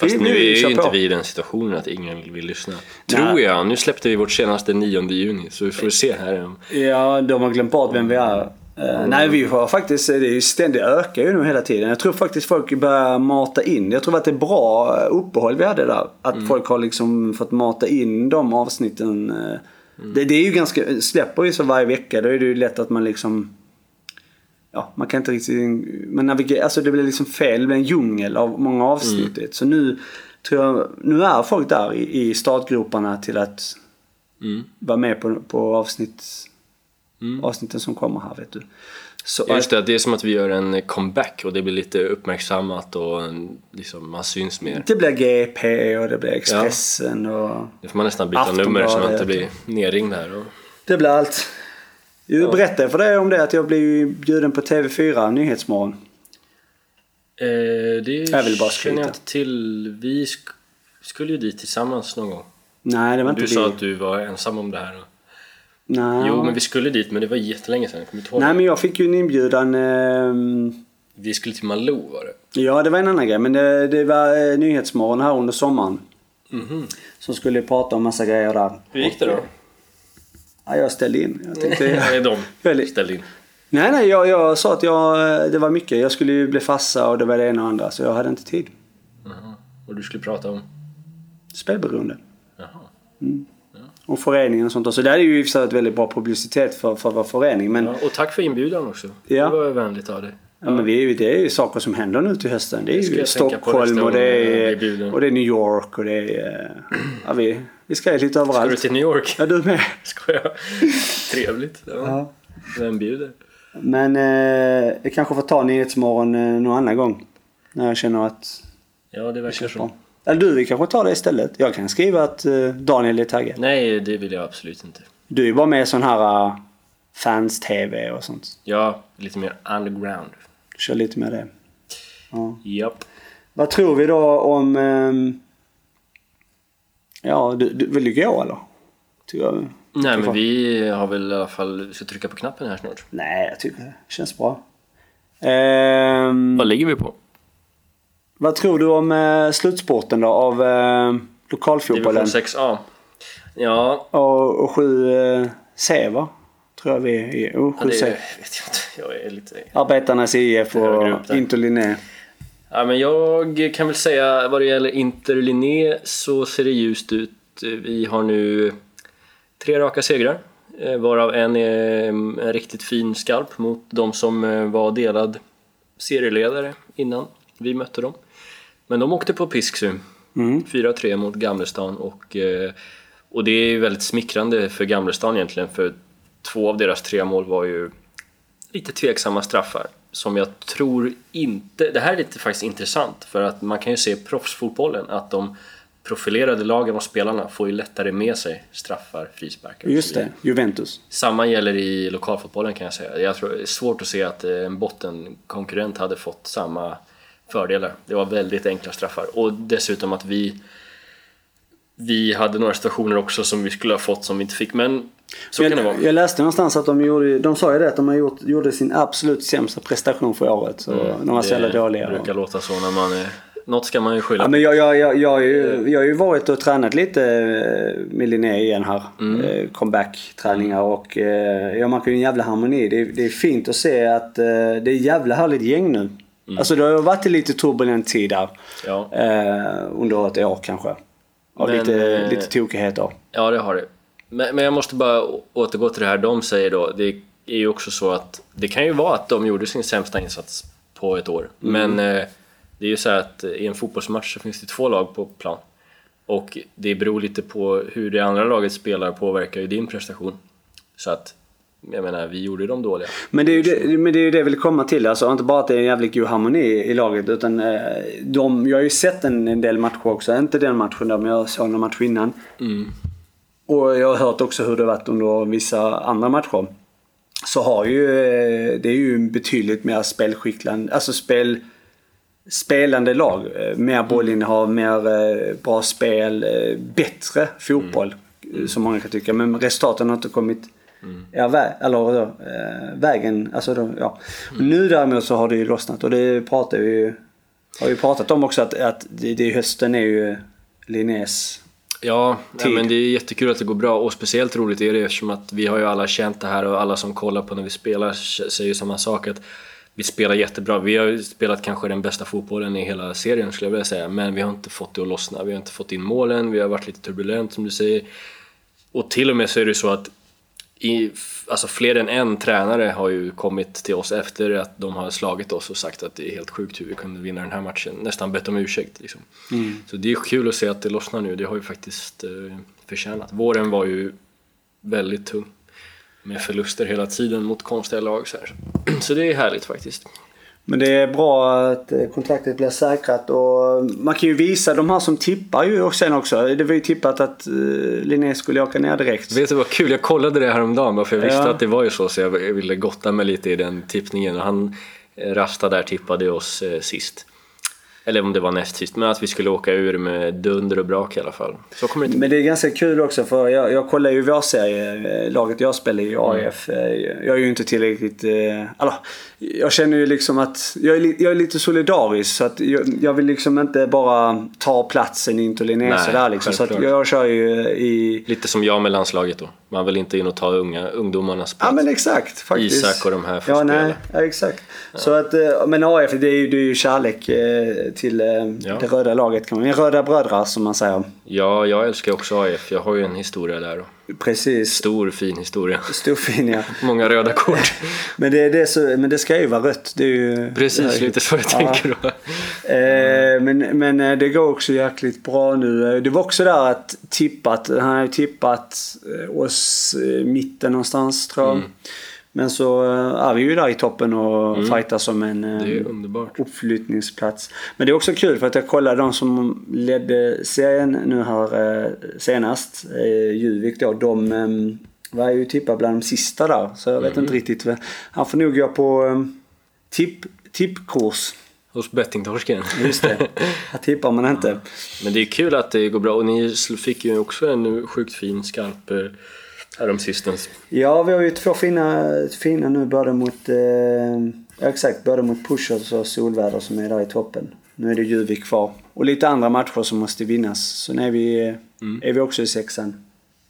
Fast Vi- nu är ju på. inte vi i den situationen att ingen vill lyssna. Nej. Tror jag. Nu släppte vi vårt senaste 9 juni så vi får se här. om- Ja, de har glömt bort vem vi är. Eh, nej, vi har faktiskt, det är ju ständigt ökar ju nu hela tiden. Jag tror faktiskt folk börjar mata in. Jag tror att det är bra uppehåll vi hade där. Att folk har liksom fått mata in de avsnitten. Eh, Det, det är ju ganska, släpper vi så varje vecka då är det ju lätt att man liksom Ja, man kan inte riktigt, man navigerar, alltså det blir liksom fel, det blir en djungel av många avsnitt. Mm. Så nu tror jag, nu är folk där i, i startgroparna till att Mm. vara med på, på avsnitt, Mm. avsnitten som kommer här vet du. Så Just det, det är som att vi gör en comeback och det blir lite uppmärksammat och en- liksom, man syns mer. det blir GP och det blir Expressen och Nu får man nästan byta nummer så man inte blir nerringd här. Och... det blir allt. Jag berättade för dig om det att jag blev ju bjuden på TV4 Nyhetsmorgon. Eh, det Jag vill bara känner jag inte till. Vi sk- skulle ju dit tillsammans någon gång. Nej, det var inte Du vi. sa att du var ensam om det här. Nej. Jo, men vi skulle dit, men det var jättelänge sedan. Jag. Nej, men jag fick ju en inbjudan. ehm, Vi skulle till Malou var det. Ja, det var en annan grej. Men det, det var eh, Nyhetsmorgon här under sommaren. Mhm. Som skulle prata om massa grejer där. Hur gick det då? Ja, jag ställde in. Jag tänkte, Nej, de Väldigt- ställde in. nej, nej, jag, jag sa att jag, eh, det var mycket. Jag skulle ju bli farsa och det var det ena och andra. Så jag hade inte tid. Jaha. Och du skulle prata om? Spelberoende. Jaha. Och föreningen och sånt. Så det hade ju i varit väldigt bra publicitet för, för vår förening. Men, Ja, och tack för inbjudan också. Ja. Det var vänligt av dig. ja. men vi, är ju- det är ju saker som händer nu till hösten. Det är ska ju Stockholm och det är, och det är New York och det är... Ja, vi, vi ska lite Ska överallt. du till New York? Ja, du med. Skojar. Trevligt. Ja. Ja. Vem bjuder? Men eh, jag kanske får ta Nyhetsmorgon eh, någon annan gång. När jag känner att Ja, det verkar så. bra. Eller du, vi kanske tar det istället. Jag kan skriva att eh, Daniel är taggad. Nej, det vill jag absolut inte. Du är ju bara med i sån här uh, fans-tv och sånt. Ja, lite mer underground. Kör lite med det. Ja. Japp. Vad tror vi då om... ehm, ja, du, du, vill du gå eller? Tycker jag. Nej, men vi har väl i alla fall... Vi ska trycka på knappen här snart. Nej, jag tycker det känns bra. Ehm, Vad ligger vi på? Vad tror du om uh, slutspurten då av uh, lokalfotbollen? Division 6A. Ja, Och, och 7 C va? Tror jag vi är. Jo, ja 7 det vet jag inte. Jag är lite... Arbetarnas IF och där. Inter Linné. Ja, men jag kan väl säga vad det gäller Inter Linné så ser det ljust ut. Vi har nu tre raka segrar. eh, Varav en är en riktigt fin skalp mot de som eh, var delad serieledare innan vi mötte dem. Men de åkte på pisk nu. Mm. 4-3 mot Gamlestan och, eh, och det är ju väldigt smickrande för Gamlestan egentligen för två av deras tre mål var ju lite tveksamma straffar som jag tror inte... Det här är lite faktiskt intressant för att man kan ju se i proffsfotbollen att de profilerade lagen och spelarna får ju lättare med sig straffar, frisparkar Just det, Juventus. Samma gäller i lokalfotbollen kan jag säga. Jag tror det är svårt att se att eh, en bottenkonkurrent hade fått samma fördelar. Det var väldigt enkla straffar och dessutom att vi vi hade några situationer också som vi skulle ha fått som vi inte fick men så kan det vara. Jag, jag läste någonstans att de gjorde, de sa ju det att de har gjort, gjorde sin absolut sämsta prestation för året. Så de var så jävla dåliga. Det brukar låta så när man är... Något ska man ju skylla Ja, men jag, jag, jag, jag, har ju, jag har ju varit och tränat lite eh, med Linné igen här. Eh, Comeback-träningar och eh, ja, man kan ju en jävla harmoni. Det är, det är fint att se att eh, det är jävla härligt gäng nu. Alltså det har varit en lite turbulent tid där. Ja. Eh, under ett år kanske. Av Men, lite, eh, lite tokigheter. Ja, det har det. Men, men jag måste bara återgå till det här de säger då. Det är ju också så att det kan ju vara att de gjorde sin sämsta insats på ett år. Men eh, det är ju så att i en fotbollsmatch så finns det två lag på plan. Och det beror lite på hur det andra laget spelar påverkar ju din prestation. Så att, jag menar, vi gjorde dem dåliga. Men det är ju det, men det, är ju det jag vill komma till. Alltså, inte bara att det är en jävligt god harmoni i laget. Utan eh, de, jag har ju sett en, en del matcher också. Inte den matchen där, men jag såg någon match innan. Och jag har hört också hur det varit under vissa andra matcher. Så har ju, eh, det är ju betydligt mer spelskickland, alltså spel, spelande lag. Eh, Mer bollinnehav, mer bra spel, bättre fotboll. eh, Som många kan tycka. Men resultaten har inte kommit ja, vä eller, äh, vägen. Alltså, då, ja. Nu däremot så har det ju lossnat och det pratar vi ju, har vi pratat om också att, att det, det hösten är ju Linnés Ja, ja, Tid. men det är jättekul att det går bra och speciellt roligt är det eftersom att vi har ju alla känt det här och alla som kollar på när vi spelar säger ju samma sak att vi spelar jättebra. Vi har ju spelat kanske den bästa fotbollen i hela serien skulle jag vilja säga men vi har inte fått det att lossna. Vi har inte fått in målen, vi har varit lite turbulent som du säger. Och till och med så är det så att i, alltså fler än en tränare har ju kommit till oss efter att de har slagit oss och sagt att det är helt sjukt hur vi kunde vinna den här matchen. Nästan bett om ursäkt. Liksom. Så det är kul att se att det lossnar nu. Det har ju faktiskt eh, förtjänat. Våren var ju väldigt tung. Med förluster hela tiden mot konstiga lag. Så, här. så det är härligt faktiskt. Men det är bra att eh, kontraktet blir säkrat och man kan ju visa de här som tippar ju sen också. Det var ju tippat att uh, Linné skulle åka ner direkt. Vet du vad kul? Jag kollade det häromdagen bara för jag visste Ja. att det var ju så så jag ville gotta mig lite i den tippningen och han eh, Rasta där tippade oss eh, sist. Eller om det var näst sist, men att vi skulle åka ur med dunder och brak i alla fall. Så kommer det inte Men det är ganska kul också för jag, jag kollar ju vår serie, eh, laget jag spelar i AIF. Eh, Jag är ju inte tillräckligt... eh, Alltså, jag känner ju liksom att jag är, jag är lite solidarisk så att jag, jag vill liksom inte bara ta platsen i Inter Linné Nej, sådär liksom. Så att jag kör ju i... Lite som jag med landslaget då. Man vill inte in och ta unga, ungdomarnas plats. Ja men exakt faktiskt. Isak och de här får Ja, spela. nej, ja, exakt. Så att, eh, men AIF det är ju, det är ju kärlek eh, till eh, Ja. det röda laget Röda brödrar som man säger. Ja, jag älskar också AIF. Jag har ju en historia där då. Precis. Stor fin historia. Storfin ja. Många röda kort. Men det, det, så, men det ska ju vara rött. Det är ju, Precis, lite så jag tänker då. Eh, men, men eh, det går också jäkligt bra nu. Eh, Det var också där att tippat. Han har ju tippat oss mitten någonstans tror jag. Mm. Men så eh, är vi ju där i toppen och fightar om en eh, uppflyttningsplats. Men det är också kul för att jag kollade de som ledde serien nu här eh, senast. Juvik då. De var ju tippade bland de sista där. Så jag vet Mm. inte riktigt. Han får nog gå på tipp, tippkurs. Hos bettingtorsken. Just det. Här tippar man inte. Men det är kul att det går bra och ni fick ju också en sjukt fin skarp häromsistens. Ja, vi har ju två fina, fina nu både mot, eh, ja, exakt, både mot Pushers och Solväder som är där i toppen. Nu är det Juvik kvar. Och lite andra matcher som måste vinnas. Så nu är vi, eh, är vi också i sexan.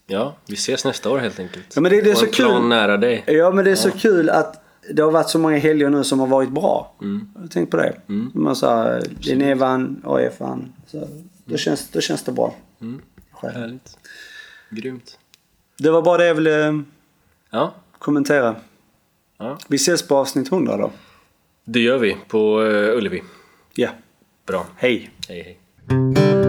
Ja, vi ses nästa år helt enkelt. Ja, men det- det är så kul. nära dig. Ja, men det är så kul att det har varit så många helger nu som har varit bra. Har tänkt på det. Man sa Linné vann, AIF vann. Så då, känns, då känns det bra. Själv. Härligt. Grymt. Det var bara det jag ville Ja, kommentera. ja. Vi ses på avsnitt 100 då. det gör vi på uh, Ullevi. Ja, Bra. hej. Hej hej.